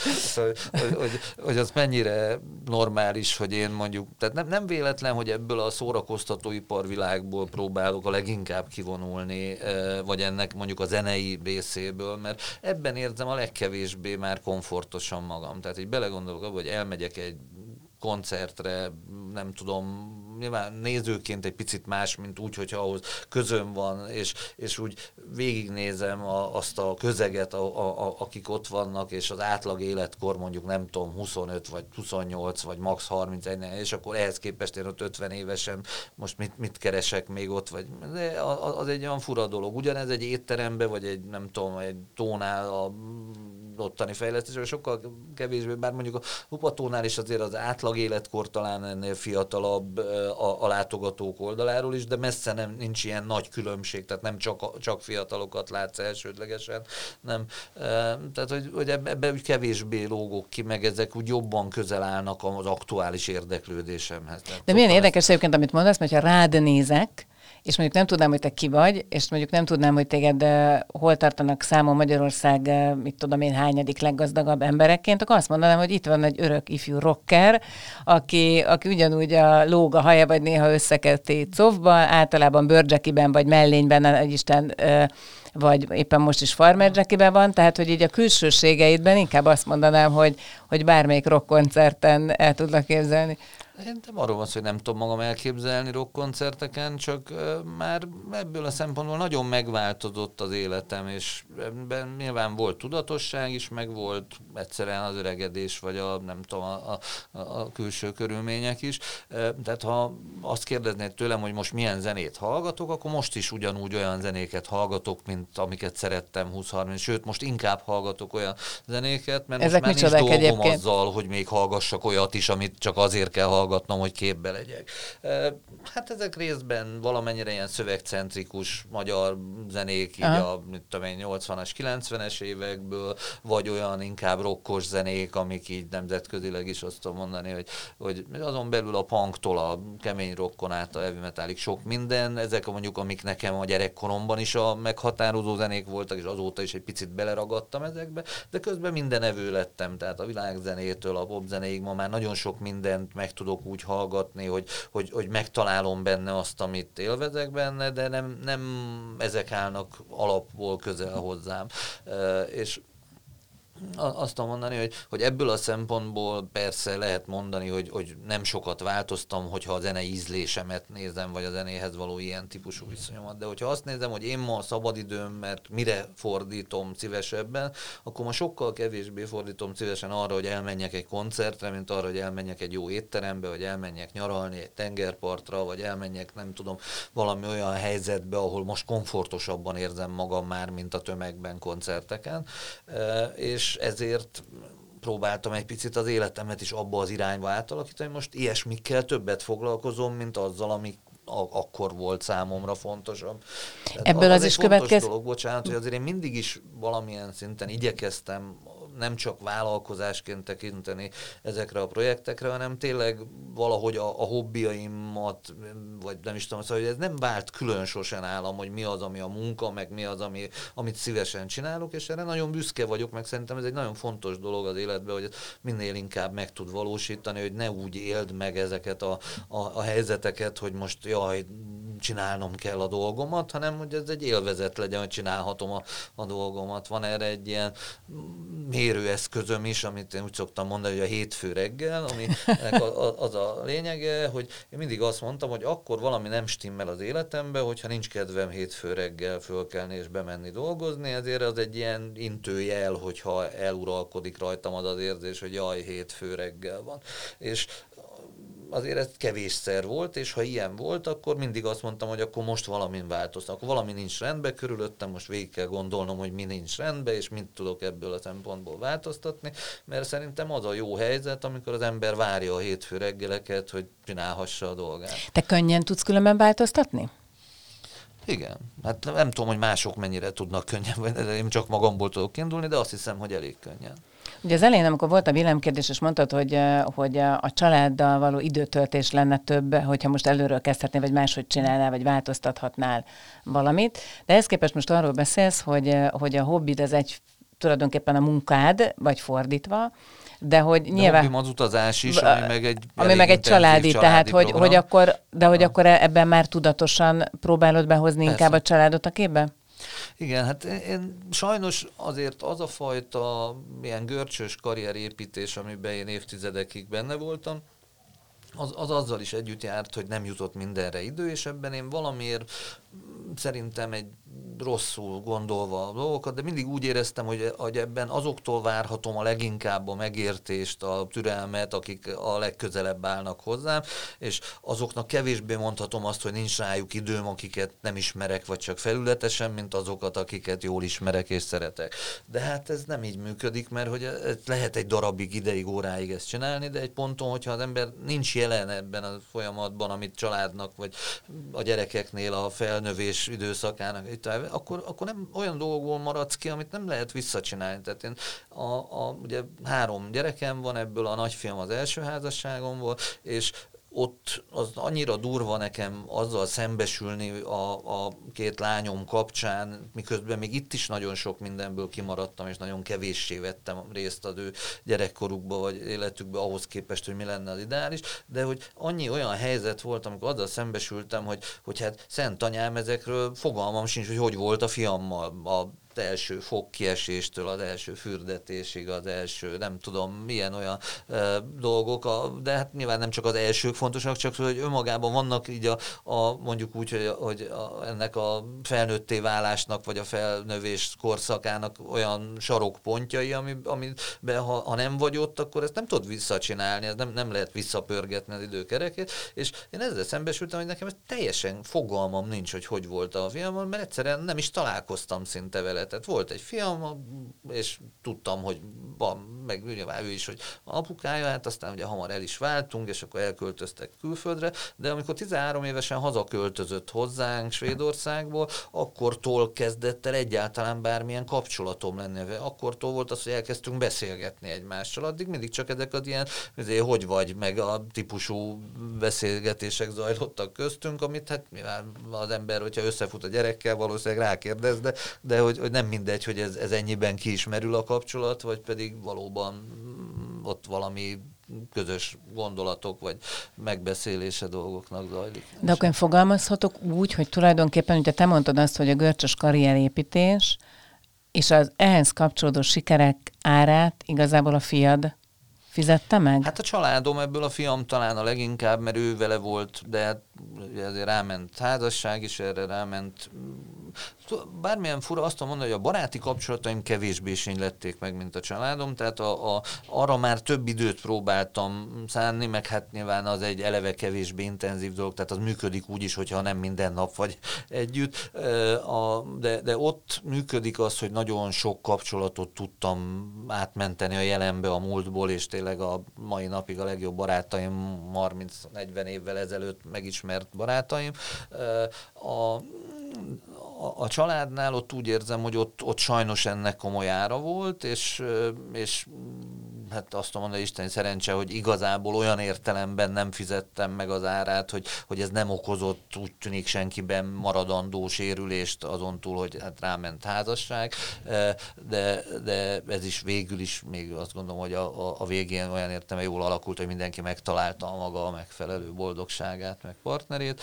hogy, hogy, hogy, az mennyire normális, hogy én mondjuk, tehát nem, nem véletlen, hogy ebből a szórakoztatóiparvilágból próbálok a leginkább kivonulni, eh, vagy ennek mondjuk a zenei részéből, mert ebben érzem a legkevésbé már komfortosan magam. Tehát így belegondolok abba, hogy elmegyek egy koncertre, nem tudom, nyilván nézőként egy picit más, mint úgy, hogyha ahhoz közöm van, és, és úgy végignézem a, azt a közeget, a, a, a, akik ott vannak, és az átlag életkor mondjuk nem tudom, 25 vagy 28 vagy max 31, és akkor ehhez képest én ott 50 évesen most mit, mit keresek még ott, vagy de az egy olyan fura dolog. Ugyanez egy étterembe, vagy egy nem tudom, egy tónál a ottani fejlesztés, sokkal kevésbé, bár mondjuk a Lupatónál is azért az átlag életkor talán ennél fiatalabb a, a látogatók oldaláról is, de messze nem, nincs ilyen nagy különbség, tehát nem csak, csak fiatalokat látsz elsődlegesen, nem. Tehát, hogy, hogy ebbe úgy kevésbé lógok ki, meg ezek úgy jobban közel állnak az aktuális érdeklődésemhez. De milyen érdekes egyébként, amit mondasz, mert ha rád nézek, és mondjuk nem tudnám, hogy te ki vagy, és mondjuk nem tudnám, hogy téged hol tartanak számon Magyarország, mit tudom én, hányadik leggazdagabb emberekként, akkor azt mondanám, hogy itt van egy örök ifjú rocker, aki, aki ugyanúgy a lóg a haja, vagy néha összeketti cofba, általában bőrcsekiben, vagy mellényben, egy Isten vagy éppen most is farmer jackiben van, tehát hogy így a külsőségeidben inkább azt mondanám, hogy, hogy bármelyik rockkoncerten el tudlak képzelni. Én nem arról van szó, hogy nem tudom magam elképzelni rockkoncerteken, csak már ebből a szempontból nagyon megváltozott az életem, és ebben nyilván volt tudatosság is, meg volt egyszerűen az öregedés, vagy a nem tudom, a, a, a külső körülmények is. Tehát ha azt kérdeznéd tőlem, hogy most milyen zenét hallgatok, akkor most is ugyanúgy olyan zenéket hallgatok, mint amiket szerettem 20-30, sőt, most inkább hallgatok olyan zenéket, mert Ezek most már nincs dolgom egyébként? azzal, hogy még hallgassak olyat is, amit csak azért kell hallgatni, hallgatnom, hogy képbe legyek. Hát ezek részben valamennyire ilyen szövegcentrikus magyar zenék, így Aha. a mit tudom én, 80-as, 90-es évekből, vagy olyan inkább rokkos zenék, amik így nemzetközileg is azt tudom mondani, hogy, hogy azon belül a punktól a kemény rockon át a heavy metalig sok minden, ezek mondjuk, amik nekem a gyerekkoromban is a meghatározó zenék voltak, és azóta is egy picit beleragadtam ezekbe, de közben minden evő lettem, tehát a világzenétől a popzenéig ma már nagyon sok mindent meg tudok tudok úgy hallgatni, hogy, hogy, hogy megtalálom benne azt, amit élvezek benne, de nem, nem ezek állnak alapból közel hozzám. És azt tudom mondani, hogy, hogy ebből a szempontból persze lehet mondani, hogy, hogy nem sokat változtam, hogyha a zene ízlésemet nézem, vagy a zenéhez való ilyen típusú viszonyomat. De hogyha azt nézem, hogy én ma a szabadidőmet mire fordítom szívesebben, akkor ma sokkal kevésbé fordítom szívesen arra, hogy elmenjek egy koncertre, mint arra, hogy elmenjek egy jó étterembe, vagy elmenjek nyaralni egy tengerpartra, vagy elmenjek, nem tudom, valami olyan helyzetbe, ahol most komfortosabban érzem magam már, mint a tömegben koncerteken. És ezért próbáltam egy picit az életemet is abba az irányba átalakítani. Most ilyesmikkel többet foglalkozom, mint azzal, ami akkor volt számomra fontosabb. Tehát Ebből az, az is következik. dolog, bocsánat, hogy azért én mindig is valamilyen szinten igyekeztem nem csak vállalkozásként tekinteni ezekre a projektekre, hanem tényleg valahogy a, a hobbiaimat, vagy nem is tudom, szóval hogy ez nem vált külön sosem állam, hogy mi az, ami a munka, meg mi az, ami, amit szívesen csinálok, és erre nagyon büszke vagyok, meg szerintem ez egy nagyon fontos dolog az életben, hogy minél inkább meg tud valósítani, hogy ne úgy éld meg ezeket a, a, a helyzeteket, hogy most jaj, csinálnom kell a dolgomat, hanem hogy ez egy élvezet legyen, hogy csinálhatom a, a dolgomat. Van erre egy ilyen mérőeszközöm is, amit én úgy szoktam mondani, hogy a hétfő reggel, ami az a lényege, hogy én mindig azt mondtam, hogy akkor valami nem stimmel az életembe, hogyha nincs kedvem hétfő reggel fölkelni és bemenni dolgozni, ezért az egy ilyen intőjel, hogyha eluralkodik rajtam az az érzés, hogy jaj, hétfő reggel van. És azért ez kevésszer volt, és ha ilyen volt, akkor mindig azt mondtam, hogy akkor most valamin változtak. Akkor valami nincs rendben körülöttem, most végig kell gondolnom, hogy mi nincs rendben, és mit tudok ebből a szempontból változtatni, mert szerintem az a jó helyzet, amikor az ember várja a hétfő reggeleket, hogy csinálhassa a dolgát. Te könnyen tudsz különben változtatni? Igen. Hát nem tudom, hogy mások mennyire tudnak könnyen, én csak magamból tudok indulni, de azt hiszem, hogy elég könnyen. Ugye az elején, amikor volt a villámkérdés, és mondtad, hogy, hogy a családdal való időtöltés lenne több, hogyha most előről kezdhetnél, vagy máshogy csinálnál, vagy változtathatnál valamit. De ehhez képest most arról beszélsz, hogy, hogy a hobbid az egy tulajdonképpen a munkád, vagy fordítva, de hogy de nyilván... az utazás is, ami meg egy Ami meg egy családi, családi tehát hogy, hogy akkor, de hogy ha. akkor ebben már tudatosan próbálod behozni Persze. inkább a családot a képbe? Igen, hát én sajnos azért az a fajta ilyen görcsös karrierépítés, amiben én évtizedekig benne voltam, az, az azzal is együtt járt, hogy nem jutott mindenre idő, és ebben én valamiért szerintem egy rosszul gondolva a dolgokat, de mindig úgy éreztem, hogy, hogy ebben azoktól várhatom a leginkább a megértést, a türelmet, akik a legközelebb állnak hozzám, és azoknak kevésbé mondhatom azt, hogy nincs rájuk időm, akiket nem ismerek, vagy csak felületesen, mint azokat, akiket jól ismerek és szeretek. De hát ez nem így működik, mert hogy lehet egy darabig, ideig, óráig ezt csinálni, de egy ponton, hogyha az ember nincs jelen ebben a folyamatban, amit családnak, vagy a gyerekeknél a felnövés időszakának, akkor, akkor nem olyan dolgokból maradsz ki, amit nem lehet visszacsinálni. Tehát én a, a, ugye három gyerekem van, ebből a nagyfiam az első házasságomból, és ott az annyira durva nekem azzal szembesülni a, a két lányom kapcsán, miközben még itt is nagyon sok mindenből kimaradtam, és nagyon kevéssé vettem részt az ő gyerekkorukba, vagy életükbe ahhoz képest, hogy mi lenne az ideális, de hogy annyi olyan helyzet volt, amikor azzal szembesültem, hogy, hogy hát szent anyám ezekről fogalmam sincs, hogy hogy volt a fiammal, a első fogkieséstől az első fürdetésig, az első, nem tudom, milyen olyan e, dolgok, a, de hát nyilván nem csak az elsők fontosak, csak hogy önmagában vannak így a, a mondjuk úgy, hogy, hogy a, ennek a felnőtté válásnak, vagy a felnövés korszakának olyan sarokpontjai, ami, amiben ha, ha nem vagy ott, akkor ezt nem tudod visszacsinálni, ez nem, nem lehet visszapörgetni az időkerekét, és én ezzel szembesültem, hogy nekem ez teljesen fogalmam nincs, hogy hogy volt a fiamon, mert egyszerűen nem is találkoztam szinte vele életet. Volt egy fiam, és tudtam, hogy van, meg nyilván ő is, hogy apukája, hát aztán ugye hamar el is váltunk, és akkor elköltöztek külföldre, de amikor 13 évesen hazaköltözött hozzánk Svédországból, akkortól kezdett el egyáltalán bármilyen kapcsolatom lenni. Akkortól volt az, hogy elkezdtünk beszélgetni egymással. Addig mindig csak ezek az ilyen, azért, hogy vagy, meg a típusú beszélgetések zajlottak köztünk, amit hát mivel az ember, hogyha összefut a gyerekkel, valószínűleg rákérdez, de, de hogy, hogy nem mindegy, hogy ez, ez ennyiben kiismerül a kapcsolat, vagy pedig valóban ott valami közös gondolatok, vagy megbeszélése dolgoknak zajlik. De akkor én fogalmazhatok úgy, hogy tulajdonképpen, ugye te mondtad azt, hogy a görcsös karrierépítés, és az ehhez kapcsolódó sikerek árát igazából a fiad fizette meg? Hát a családom ebből a fiam talán a leginkább, mert ő vele volt, de hát ezért ráment házasság is, erre ráment bármilyen fura, azt mondani, hogy a baráti kapcsolataim kevésbé lették meg, mint a családom, tehát a, a, arra már több időt próbáltam szánni, meg hát nyilván az egy eleve kevésbé intenzív dolog, tehát az működik úgy is, hogyha nem minden nap vagy együtt, de, de ott működik az, hogy nagyon sok kapcsolatot tudtam átmenteni a jelenbe, a múltból, és tényleg a mai napig a legjobb barátaim, 30-40 évvel ezelőtt megismert barátaim. A, a, a családnál ott úgy érzem, hogy ott, ott sajnos ennek komoly ára volt, és, és hát azt mondom, hogy Isten szerencse, hogy igazából olyan értelemben nem fizettem meg az árát, hogy, hogy ez nem okozott úgy tűnik senkiben maradandó sérülést azon túl, hogy hát ráment házasság, de, de ez is végül is még azt gondolom, hogy a, a, a végén olyan értelme jól alakult, hogy mindenki megtalálta a maga megfelelő boldogságát, meg partnerét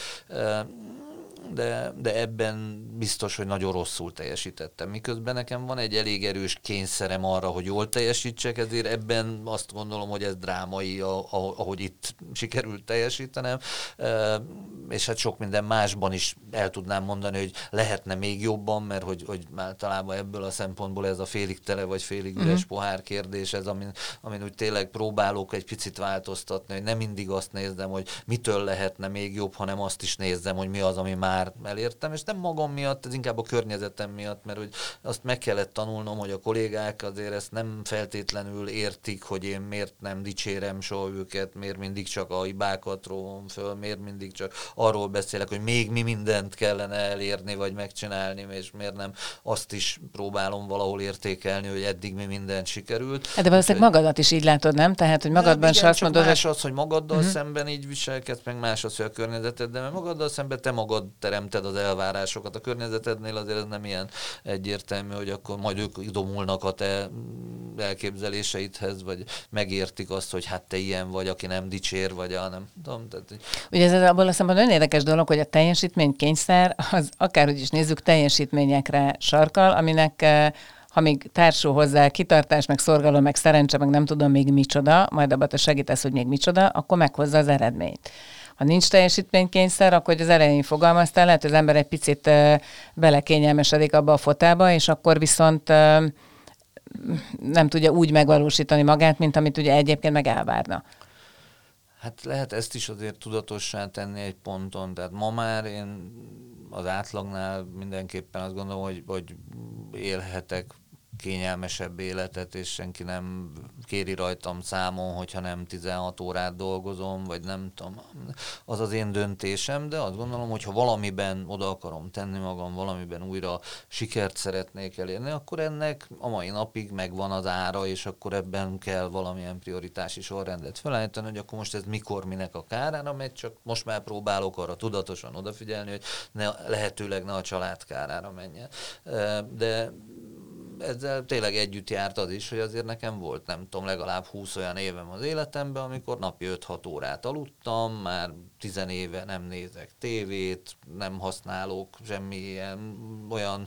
de, de ebben biztos, hogy nagyon rosszul teljesítettem. Miközben nekem van egy elég erős kényszerem arra, hogy jól teljesítsek, ezért ebben azt gondolom, hogy ez drámai, ahogy itt sikerült teljesítenem, és hát sok minden másban is el tudnám mondani, hogy lehetne még jobban, mert hogy, hogy általában ebből a szempontból ez a félig tele vagy félig üres uh-huh. pohár kérdés, ez amin, amin úgy tényleg próbálok egy picit változtatni, hogy nem mindig azt nézem, hogy mitől lehetne még jobb, hanem azt is nézem, hogy mi az, ami már már elértem, és nem magam miatt, ez inkább a környezetem miatt, mert hogy azt meg kellett tanulnom, hogy a kollégák azért ezt nem feltétlenül értik, hogy én miért nem dicsérem soha őket, miért mindig csak a hibákat róvom föl, miért mindig csak arról beszélek, hogy még mi mindent kellene elérni, vagy megcsinálni, és miért nem azt is próbálom valahol értékelni, hogy eddig mi mindent sikerült. Hát de valószínűleg magadat is így látod, nem? Tehát, hogy magadban is azt mondod, más az, hogy magaddal uh-huh. szemben így viselkedsz, meg más az, hogy a környezeted, de mert magaddal szemben te magad teremted az elvárásokat. A környezetednél azért ez nem ilyen egyértelmű, hogy akkor majd ők domulnak a te elképzeléseidhez, vagy megértik azt, hogy hát te ilyen vagy, aki nem dicsér, vagy a nem tudom. Tehát, Ugye ez abból a szemben nagyon érdekes dolog, hogy a teljesítménykényszer, az akárhogy is nézzük, teljesítményekre sarkal, aminek eh, ha még társul hozzá kitartás, meg szorgalom, meg szerencse, meg nem tudom még micsoda, majd abban te segítesz, hogy még micsoda, akkor meghozza az eredményt ha nincs teljesítménykényszer, akkor hogy az elején fogalmaztál, lehet, hogy az ember egy picit belekényelmesedik abba a fotába, és akkor viszont nem tudja úgy megvalósítani magát, mint amit ugye egyébként meg elvárna. Hát lehet ezt is azért tudatossá tenni egy ponton, tehát ma már én az átlagnál mindenképpen azt gondolom, hogy, hogy élhetek kényelmesebb életet, és senki nem kéri rajtam számon, hogyha nem 16 órát dolgozom, vagy nem tudom, az az én döntésem, de azt gondolom, hogy ha valamiben oda akarom tenni magam, valamiben újra sikert szeretnék elérni, akkor ennek a mai napig megvan az ára, és akkor ebben kell valamilyen prioritási sorrendet felállítani, hogy akkor most ez mikor, minek a kárára megy, csak most már próbálok arra tudatosan odafigyelni, hogy ne, lehetőleg ne a család kárára menjen. De ezzel tényleg együtt járt az is, hogy azért nekem volt, nem tudom, legalább 20 olyan évem az életemben, amikor napi 5-6 órát aludtam, már tizenéve nem nézek tévét, nem használok semmilyen olyan,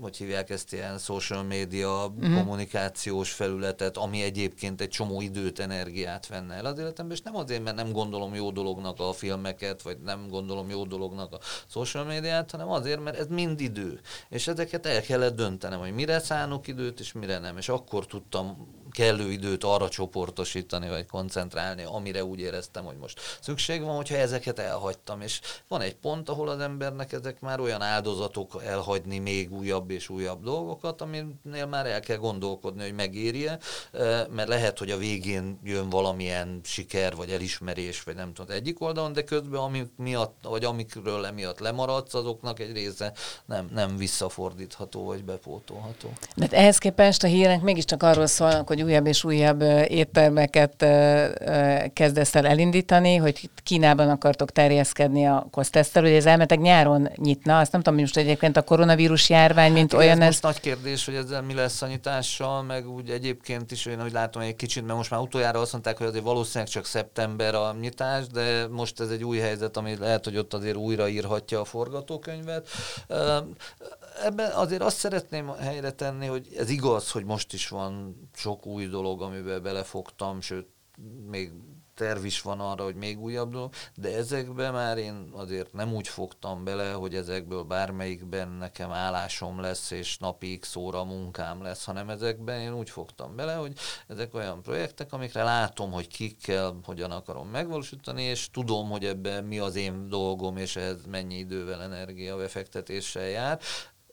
hogy hívják ezt ilyen social media mm-hmm. kommunikációs felületet, ami egyébként egy csomó időt, energiát venne el az életemben, és nem azért, mert nem gondolom jó dolognak a filmeket, vagy nem gondolom jó dolognak a social médiát, hanem azért, mert ez mind idő. És ezeket el kellett döntenem, hogy mire szánok időt, és mire nem. És akkor tudtam kellő időt arra csoportosítani, vagy koncentrálni, amire úgy éreztem, hogy most szükség van, hogyha ezeket elhagytam. És van egy pont, ahol az embernek ezek már olyan áldozatok elhagyni még újabb és újabb dolgokat, aminél már el kell gondolkodni, hogy megérje, mert lehet, hogy a végén jön valamilyen siker, vagy elismerés, vagy nem tudom, egyik oldalon, de közben amik miatt, vagy amikről emiatt lemaradsz, azoknak egy része nem, nem visszafordítható, vagy bepótolható. De ehhez képest a hírek mégiscsak arról szólnak, hogy újabb és újabb éttermeket kezdesz el elindítani, hogy Kínában akartok terjeszkedni a kosztesztel, hogy ez elmetek nyáron nyitna, azt nem tudom, hogy most egyébként a koronavírus járvány, mint hát olyan. Ez, ez most nagy kérdés, hogy ezzel mi lesz a nyitással, meg úgy egyébként is én, hogy látom egy kicsit, mert most már utoljára azt mondták, hogy azért valószínűleg csak szeptember a nyitás, de most ez egy új helyzet, ami lehet, hogy ott azért újraírhatja a forgatókönyvet ebben azért azt szeretném helyre tenni, hogy ez igaz, hogy most is van sok új dolog, amiben belefogtam, sőt, még terv is van arra, hogy még újabb dolog, de ezekben már én azért nem úgy fogtam bele, hogy ezekből bármelyikben nekem állásom lesz, és napi x óra munkám lesz, hanem ezekben én úgy fogtam bele, hogy ezek olyan projektek, amikre látom, hogy kikkel, hogyan akarom megvalósítani, és tudom, hogy ebben mi az én dolgom, és ehhez mennyi idővel, energia befektetéssel jár,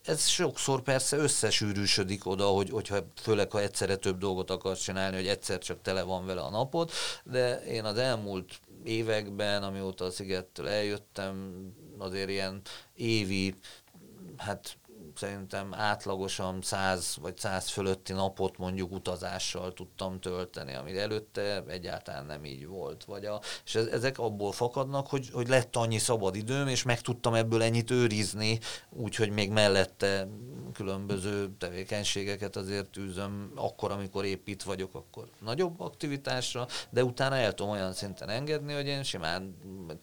ez sokszor persze összesűrűsödik oda, hogy, hogyha főleg ha egyszerre több dolgot akarsz csinálni, hogy egyszer csak tele van vele a napod, de én az elmúlt években, amióta a Szigettől eljöttem, azért ilyen évi, hát szerintem átlagosan 100 vagy 100 fölötti napot mondjuk utazással tudtam tölteni, ami előtte egyáltalán nem így volt. Vagy a, és ezek abból fakadnak, hogy, hogy lett annyi szabad időm, és meg tudtam ebből ennyit őrizni, úgyhogy még mellette különböző tevékenységeket azért űzöm, akkor, amikor épp itt vagyok, akkor nagyobb aktivitásra, de utána el tudom olyan szinten engedni, hogy én simán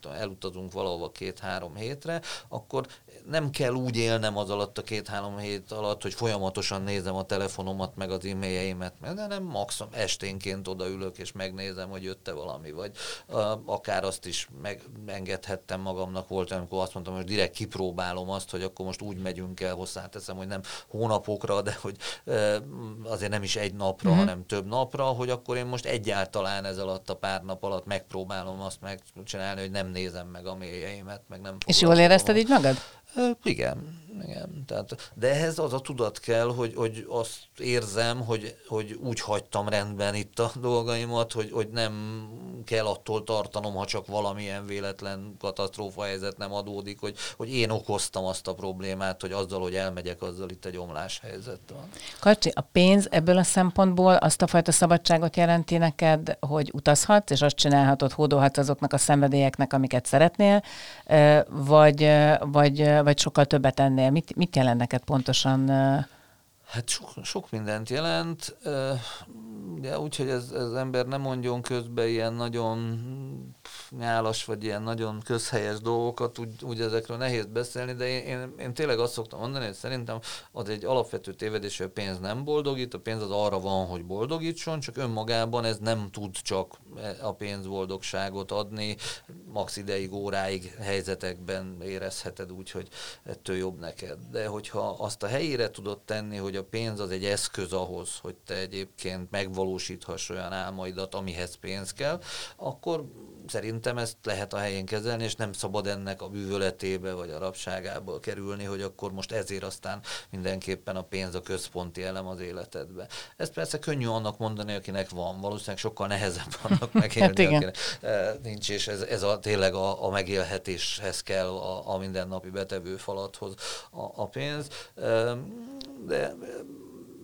elutazunk valahova két-három hétre, akkor nem kell úgy élnem az alatt a két-három hét alatt, hogy folyamatosan nézem a telefonomat, meg az e-mailjeimet, de nem maximum esténként odaülök, és megnézem, hogy jött-e valami, vagy uh, akár azt is megengedhettem magamnak, volt amikor azt mondtam, hogy direkt kipróbálom azt, hogy akkor most úgy megyünk el, hozzáteszem, hogy nem hónapokra, de hogy uh, azért nem is egy napra, mm-hmm. hanem több napra, hogy akkor én most egyáltalán ez alatt a pár nap alatt megpróbálom azt megcsinálni, hogy nem nézem meg a mélyeimet, meg nem És jól érezted így magad? Igen, igen. Tehát, de ehhez az a tudat kell, hogy, hogy azt érzem, hogy, hogy úgy hagytam rendben itt a dolgaimat, hogy, hogy nem kell attól tartanom, ha csak valamilyen véletlen katasztrófa helyzet nem adódik, hogy, hogy én okoztam azt a problémát, hogy azzal, hogy elmegyek, azzal itt egy omlás helyzet van. Kacsi, a pénz ebből a szempontból azt a fajta szabadságot jelenti neked, hogy utazhatsz, és azt csinálhatod, hódolhatsz azoknak a szenvedélyeknek, amiket szeretnél, vagy, vagy, vagy sokkal többet ennél? Mit, mit jelent neked pontosan? Hát sok, sok mindent jelent, de úgyhogy ez, ez ember nem mondjon közben ilyen nagyon nyálas, vagy ilyen nagyon közhelyes dolgokat, úgy, úgy ezekről nehéz beszélni, de én, én, én tényleg azt szoktam mondani, hogy szerintem az egy alapvető tévedés, hogy a pénz nem boldogít, a pénz az arra van, hogy boldogítson, csak önmagában ez nem tud csak a pénzboldogságot adni, max ideig, óráig helyzetekben érezheted úgy, hogy ettől jobb neked. De hogyha azt a helyére tudod tenni, hogy a pénz az egy eszköz ahhoz, hogy te egyébként megvalósíthass olyan álmaidat, amihez pénz kell, akkor szerintem ezt lehet a helyén kezelni, és nem szabad ennek a bűvöletébe vagy a rabságából kerülni, hogy akkor most ezért aztán mindenképpen a pénz a központi elem az életedbe. Ez persze könnyű annak mondani, akinek van, valószínűleg sokkal nehezebb annak megélni, hát akinek eh, nincs, és ez, ez a, tényleg a, a megélhetéshez kell a, a mindennapi betevő falathoz a, a pénz. De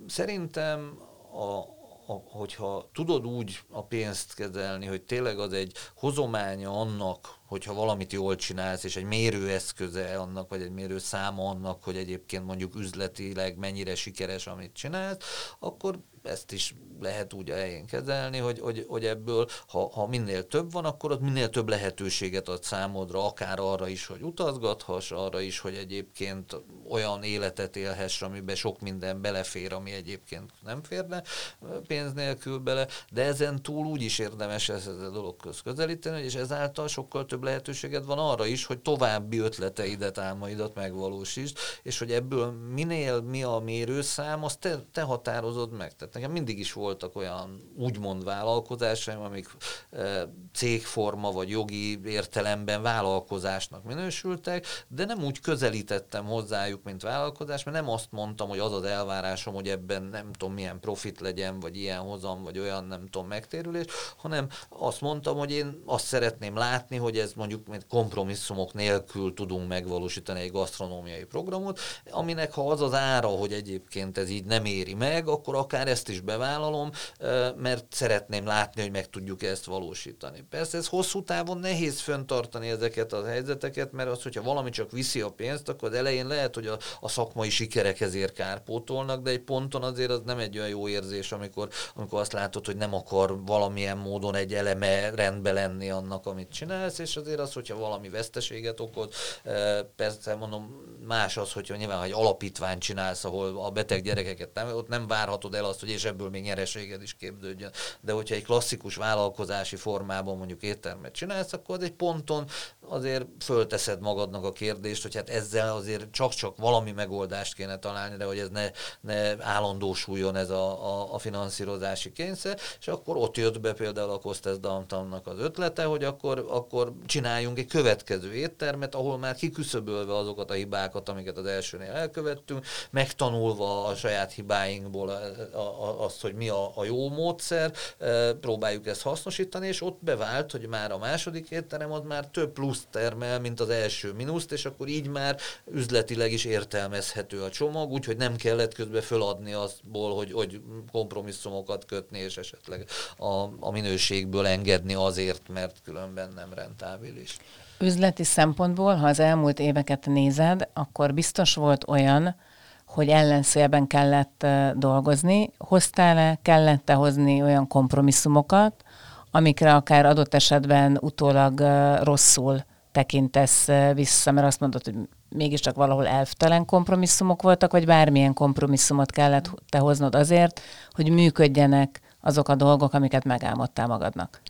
szerintem a, a, hogyha tudod úgy a pénzt kezelni, hogy tényleg az egy hozománya annak, hogyha valamit jól csinálsz, és egy mérőeszköze annak, vagy egy mérőszáma annak, hogy egyébként mondjuk üzletileg mennyire sikeres, amit csinálsz, akkor ezt is lehet úgy a helyén kezelni, hogy, hogy, hogy ebből, ha, ha minél több van, akkor ott minél több lehetőséget ad számodra, akár arra is, hogy utazgathass, arra is, hogy egyébként olyan életet élhess, amiben sok minden belefér, ami egyébként nem férne pénz nélkül bele, de ezen túl úgy is érdemes ezt a dologhoz közelíteni, és ezáltal sokkal több lehetőséged van arra is, hogy további ötleteidet, álmaidat megvalósítsd, és hogy ebből minél mi a mérőszám, azt te, te határozod meg. Tehát nekem mindig is voltak olyan úgymond vállalkozásaim, amik e, cégforma vagy jogi értelemben vállalkozásnak minősültek, de nem úgy közelítettem hozzájuk, mint vállalkozás, mert nem azt mondtam, hogy az az elvárásom, hogy ebben nem tudom milyen profit legyen, vagy ilyen hozam, vagy olyan nem tudom megtérülés, hanem azt mondtam, hogy én azt szeretném látni, hogy ez mondjuk mint kompromisszumok nélkül tudunk megvalósítani egy gasztronómiai programot, aminek ha az az ára, hogy egyébként ez így nem éri meg, akkor akár ezt ezt is bevállalom, mert szeretném látni, hogy meg tudjuk ezt valósítani. Persze ez hosszú távon nehéz föntartani ezeket a helyzeteket, mert az, hogyha valami csak viszi a pénzt, akkor az elején lehet, hogy a, a szakmai sikerek ezért kárpótolnak, de egy ponton azért az nem egy olyan jó érzés, amikor, amikor azt látod, hogy nem akar valamilyen módon egy eleme rendbe lenni annak, amit csinálsz, és azért az, hogyha valami veszteséget okoz, persze mondom, más az, hogyha nyilván, hogy alapítványt csinálsz, ahol a beteg gyerekeket nem, ott nem várhatod el azt, hogy és ebből még nyereséged is képződjön. De hogyha egy klasszikus vállalkozási formában mondjuk éttermet csinálsz, akkor az egy ponton azért fölteszed magadnak a kérdést, hogy hát ezzel azért csak-csak valami megoldást kéne találni, de hogy ez ne, ne állandósuljon ez a, a, a finanszírozási kényszer, és akkor ott jött be például a Costes Downtownnak az ötlete, hogy akkor, akkor csináljunk egy következő éttermet, ahol már kiküszöbölve azokat a hibákat, amiket az elsőnél elkövettünk, megtanulva a saját hibáinkból azt, hogy mi a, a jó módszer, e, próbáljuk ezt hasznosítani, és ott bevált, hogy már a második étterem az már több plusz termel, mint az első mínuszt, és akkor így már üzletileg is értelmezhető a csomag, úgyhogy nem kellett közben föladni azból, hogy, hogy kompromisszumokat kötni, és esetleg a, a minőségből engedni azért, mert különben nem rentábilis. Üzleti szempontból, ha az elmúlt éveket nézed, akkor biztos volt olyan, hogy ellenszélben kellett dolgozni. Hoztál-e, kellett-e hozni olyan kompromisszumokat, amikre akár adott esetben utólag rosszul tekintesz vissza, mert azt mondod, hogy mégiscsak valahol elvtelen kompromisszumok voltak, vagy bármilyen kompromisszumot kellett te hoznod azért, hogy működjenek azok a dolgok, amiket megálmodtál magadnak?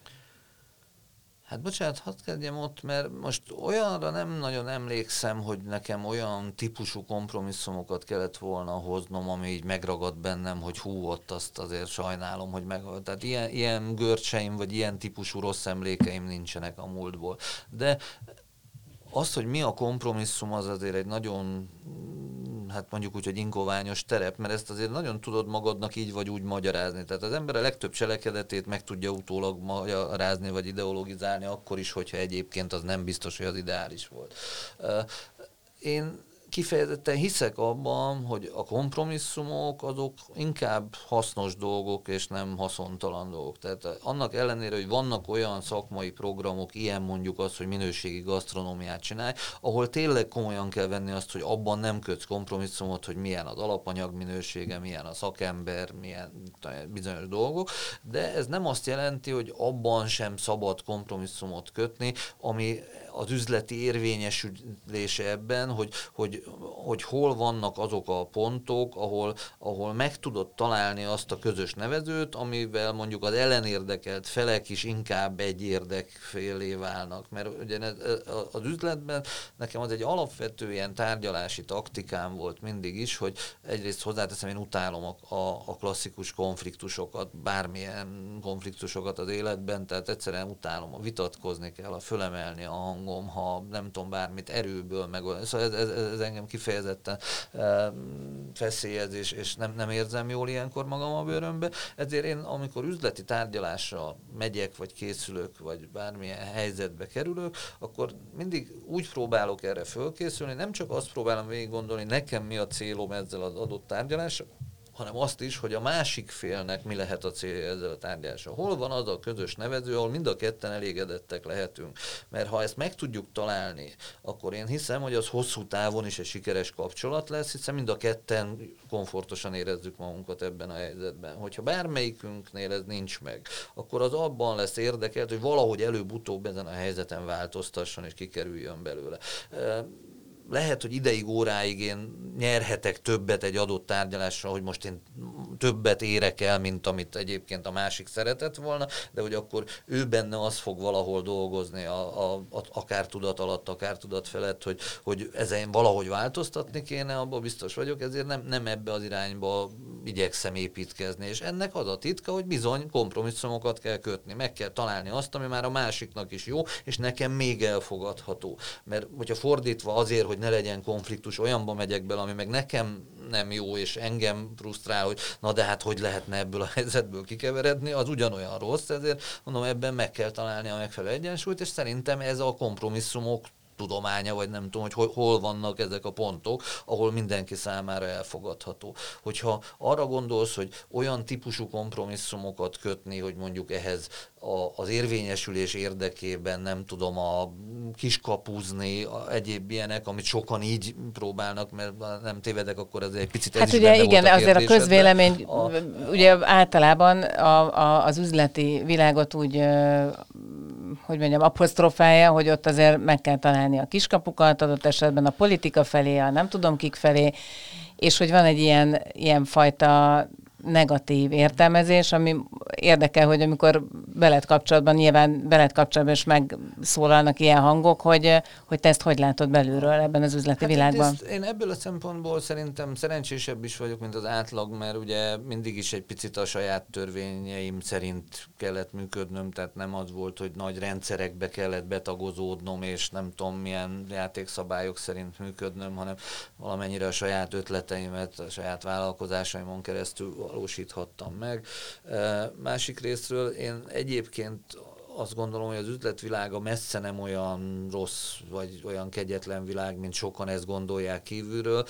Hát bocsánat, hadd kezdjem ott, mert most olyanra nem nagyon emlékszem, hogy nekem olyan típusú kompromisszumokat kellett volna hoznom, ami így megragad bennem, hogy hú, ott azt azért sajnálom, hogy meg... Tehát ilyen, ilyen görcseim, vagy ilyen típusú rossz emlékeim nincsenek a múltból. De az, hogy mi a kompromisszum, az azért egy nagyon hát mondjuk úgy, hogy ingoványos terep, mert ezt azért nagyon tudod magadnak így vagy úgy magyarázni. Tehát az ember a legtöbb cselekedetét meg tudja utólag magyarázni vagy ideologizálni, akkor is, hogyha egyébként az nem biztos, hogy az ideális volt. Én kifejezetten hiszek abban, hogy a kompromisszumok azok inkább hasznos dolgok, és nem haszontalan dolgok. Tehát annak ellenére, hogy vannak olyan szakmai programok, ilyen mondjuk az, hogy minőségi gasztronómiát csinálj, ahol tényleg komolyan kell venni azt, hogy abban nem kötsz kompromisszumot, hogy milyen az alapanyag minősége, milyen a szakember, milyen bizonyos dolgok, de ez nem azt jelenti, hogy abban sem szabad kompromisszumot kötni, ami az üzleti érvényesülése ebben, hogy, hogy, hogy hol vannak azok a pontok, ahol, ahol meg tudod találni azt a közös nevezőt, amivel mondjuk az ellenérdekelt felek is inkább egy érdekfélé válnak. Mert ugye az üzletben nekem az egy alapvető ilyen tárgyalási taktikám volt mindig is, hogy egyrészt hozzáteszem, én utálom a, a, a klasszikus konfliktusokat, bármilyen konfliktusokat az életben, tehát egyszerűen utálom, a vitatkozni kell, a fölemelni a hang hangom, ha nem tudom, bármit erőből meg. Szóval ez, ez, ez engem kifejezetten e, feszélyez, és, és nem, nem érzem jól ilyenkor magam a bőrömbe. Ezért én, amikor üzleti tárgyalásra megyek, vagy készülök, vagy bármilyen helyzetbe kerülök, akkor mindig úgy próbálok erre fölkészülni, nem csak azt próbálom végig gondolni, nekem mi a célom ezzel az adott tárgyalással, hanem azt is, hogy a másik félnek mi lehet a célja ezzel a tárgyalással. Hol van az a közös nevező, ahol mind a ketten elégedettek lehetünk. Mert ha ezt meg tudjuk találni, akkor én hiszem, hogy az hosszú távon is egy sikeres kapcsolat lesz, hiszen mind a ketten komfortosan érezzük magunkat ebben a helyzetben. Hogyha bármelyikünknél ez nincs meg, akkor az abban lesz érdekelt, hogy valahogy előbb-utóbb ezen a helyzeten változtasson és kikerüljön belőle lehet, hogy ideig, óráig én nyerhetek többet egy adott tárgyalásra, hogy most én többet érek el, mint amit egyébként a másik szeretett volna, de hogy akkor ő benne az fog valahol dolgozni, a, a, a, akár tudat alatt, akár tudat felett, hogy, hogy ezen valahogy változtatni kéne, abban biztos vagyok, ezért nem, nem ebbe az irányba igyekszem építkezni. És ennek az a titka, hogy bizony kompromisszumokat kell kötni, meg kell találni azt, ami már a másiknak is jó, és nekem még elfogadható. Mert hogyha fordítva azért, hogy hogy ne legyen konfliktus, olyanba megyek bele, ami meg nekem nem jó, és engem frusztrál, hogy na de hát hogy lehetne ebből a helyzetből kikeveredni, az ugyanolyan rossz, ezért mondom, ebben meg kell találni a megfelelő egyensúlyt, és szerintem ez a kompromisszumok tudománya, vagy nem tudom, hogy hol, hol vannak ezek a pontok, ahol mindenki számára elfogadható. Hogyha arra gondolsz, hogy olyan típusú kompromisszumokat kötni, hogy mondjuk ehhez a, az érvényesülés érdekében nem tudom a kiskapuzni, a egyéb ilyenek, amit sokan így próbálnak, mert nem tévedek, akkor ez egy picit Hát ugye igen, a azért a közvélemény a, ugye általában a, a, az üzleti világot úgy hogy mondjam, apostrofálja, hogy ott azért meg kell találni a kiskapukat, adott esetben a politika felé, a nem tudom kik felé, és hogy van egy ilyen, ilyen fajta negatív értelmezés, ami érdekel, hogy amikor belet kapcsolatban, nyilván belet kapcsolatban is megszólalnak ilyen hangok, hogy, hogy te ezt hogy látod belülről ebben az üzleti hát világban? Ezt, én ebből a szempontból szerintem szerencsésebb is vagyok, mint az átlag, mert ugye mindig is egy picit a saját törvényeim szerint kellett működnöm, tehát nem az volt, hogy nagy rendszerekbe kellett betagozódnom, és nem tudom milyen játékszabályok szerint működnöm, hanem valamennyire a saját ötleteimet, a saját vállalkozásaimon keresztül valósíthattam meg. Másik részről én egyébként azt gondolom, hogy az üzletvilága messze nem olyan rossz, vagy olyan kegyetlen világ, mint sokan ezt gondolják kívülről,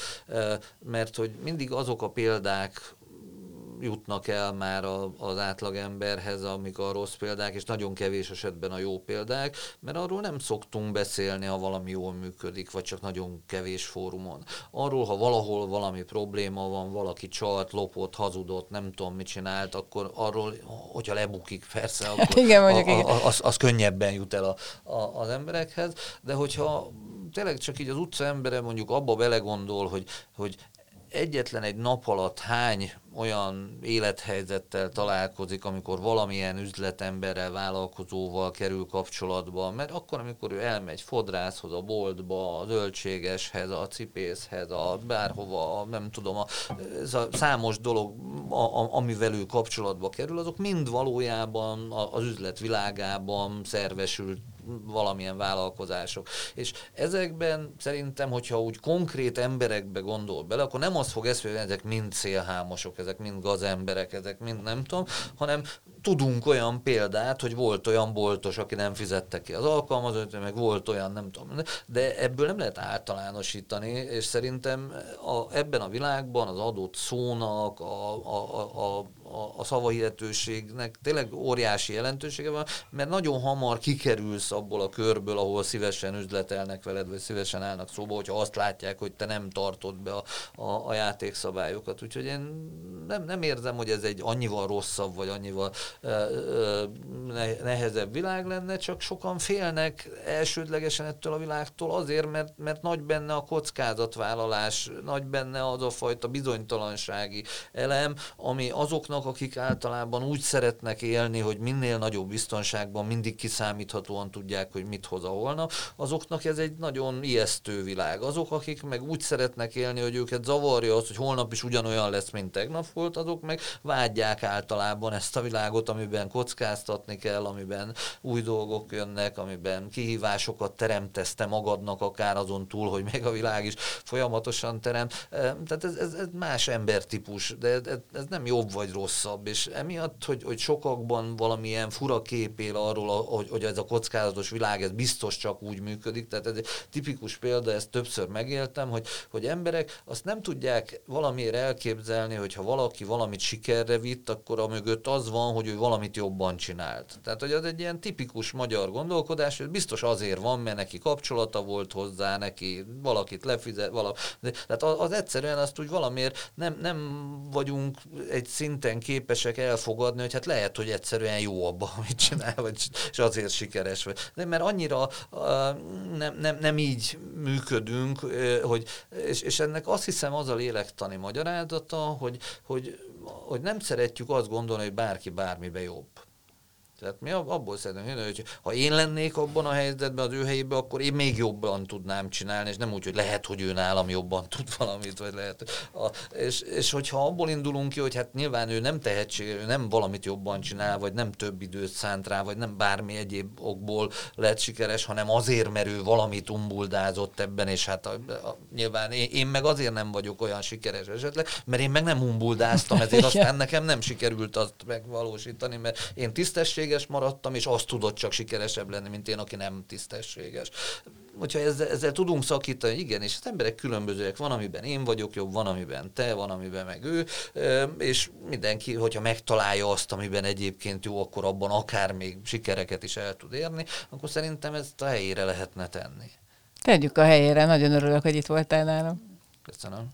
mert hogy mindig azok a példák jutnak el már a, az átlagemberhez, amik a rossz példák, és nagyon kevés esetben a jó példák, mert arról nem szoktunk beszélni, ha valami jól működik, vagy csak nagyon kevés fórumon. Arról, ha valahol valami probléma van, valaki csalt, lopott, hazudott, nem tudom, mit csinált, akkor arról, hogyha lebukik, persze, akkor igen, mondjuk, a, a, az, az könnyebben jut el a, a, az emberekhez, de hogyha tényleg csak így az utca embere mondjuk abba belegondol, hogy, hogy egyetlen egy nap alatt hány olyan élethelyzettel találkozik, amikor valamilyen üzletemberrel, vállalkozóval kerül kapcsolatba, mert akkor, amikor ő elmegy fodrászhoz, a boltba, a zöldségeshez, a cipészhez, a bárhova, a, nem tudom, a, ez a számos dolog, a, a, amivel ő kapcsolatba kerül, azok mind valójában az üzletvilágában szervesült valamilyen vállalkozások. És ezekben szerintem, hogyha úgy konkrét emberekbe gondol bele, akkor nem az fog hogy ezek mind szélhámosok, ezek mind gazemberek, ezek mind nem tudom, hanem tudunk olyan példát, hogy volt olyan boltos, aki nem fizette ki az alkalmazott, meg volt olyan, nem tudom, de ebből nem lehet általánosítani, és szerintem a, ebben a világban az adott szónak, a, a, a, a, a szavahihetőségnek tényleg óriási jelentősége van, mert nagyon hamar kikerülsz abból a körből, ahol szívesen üzletelnek veled, vagy szívesen állnak szóba, hogyha azt látják, hogy te nem tartod be a, a, a játékszabályokat. Úgyhogy én nem, nem érzem, hogy ez egy annyival rosszabb, vagy annyival nehezebb világ lenne, csak sokan félnek elsődlegesen ettől a világtól azért, mert, mert nagy benne a kockázatvállalás, nagy benne az a fajta bizonytalansági elem, ami azoknak, akik általában úgy szeretnek élni, hogy minél nagyobb biztonságban mindig kiszámíthatóan tudják, hogy mit hoz a holnap, azoknak ez egy nagyon ijesztő világ. Azok, akik meg úgy szeretnek élni, hogy őket zavarja az, hogy holnap is ugyanolyan lesz, mint tegnap volt, azok meg vágyják általában ezt a világot, amiben kockáztatni kell, amiben új dolgok jönnek, amiben kihívásokat teremtesz te magadnak, akár azon túl, hogy meg a világ is folyamatosan teremt. Tehát ez, ez, ez más embertípus, de ez, ez nem jobb vagy rosszabb, és emiatt, hogy, hogy sokakban valamilyen fura kép él arról, hogy, hogy ez a kockázatos világ, ez biztos csak úgy működik, tehát ez egy tipikus példa, ezt többször megéltem, hogy, hogy emberek azt nem tudják valamiért elképzelni, hogy ha valaki valamit sikerre vitt, akkor a mögött az van, hogy ő valamit jobban csinált. Tehát, hogy az egy ilyen tipikus magyar gondolkodás, hogy biztos azért van, mert neki kapcsolata volt hozzá, neki valakit lefizet, vala, tehát az egyszerűen azt úgy valamiért nem, nem vagyunk egy szinten képesek elfogadni, hogy hát lehet, hogy egyszerűen jó abban, amit csinál, vagy, és azért sikeres vagy. De mert annyira uh, nem, nem, nem így működünk, hogy, és, és ennek azt hiszem az a lélektani magyarázata, hogy, hogy, hogy nem szeretjük azt gondolni, hogy bárki bármibe jobb. Tehát mi abból szeretnénk, hogy ha én lennék abban a helyzetben, az ő helyében, akkor én még jobban tudnám csinálni, és nem úgy, hogy lehet, hogy ő nálam jobban tud valamit, vagy lehet. A, és, és hogyha abból indulunk ki, hogy hát nyilván ő nem tehetség, ő nem valamit jobban csinál, vagy nem több időt szánt rá, vagy nem bármi egyéb okból lett sikeres, hanem azért, mert ő valamit umbuldázott ebben, és hát a, a, nyilván én, én meg azért nem vagyok olyan sikeres esetleg, mert én meg nem umbuldáztam, ezért aztán nekem nem sikerült azt megvalósítani, mert én tisztesség tisztességes maradtam, és azt tudott csak sikeresebb lenni, mint én, aki nem tisztességes. Hogyha ezzel, ezzel tudunk szakítani, igen, és az emberek különbözőek, van, amiben én vagyok jobb, van, amiben te, van, amiben meg ő, és mindenki, hogyha megtalálja azt, amiben egyébként jó, akkor abban akár még sikereket is el tud érni, akkor szerintem ezt a helyére lehetne tenni. Tegyük a helyére, nagyon örülök, hogy itt voltál nálam. Köszönöm.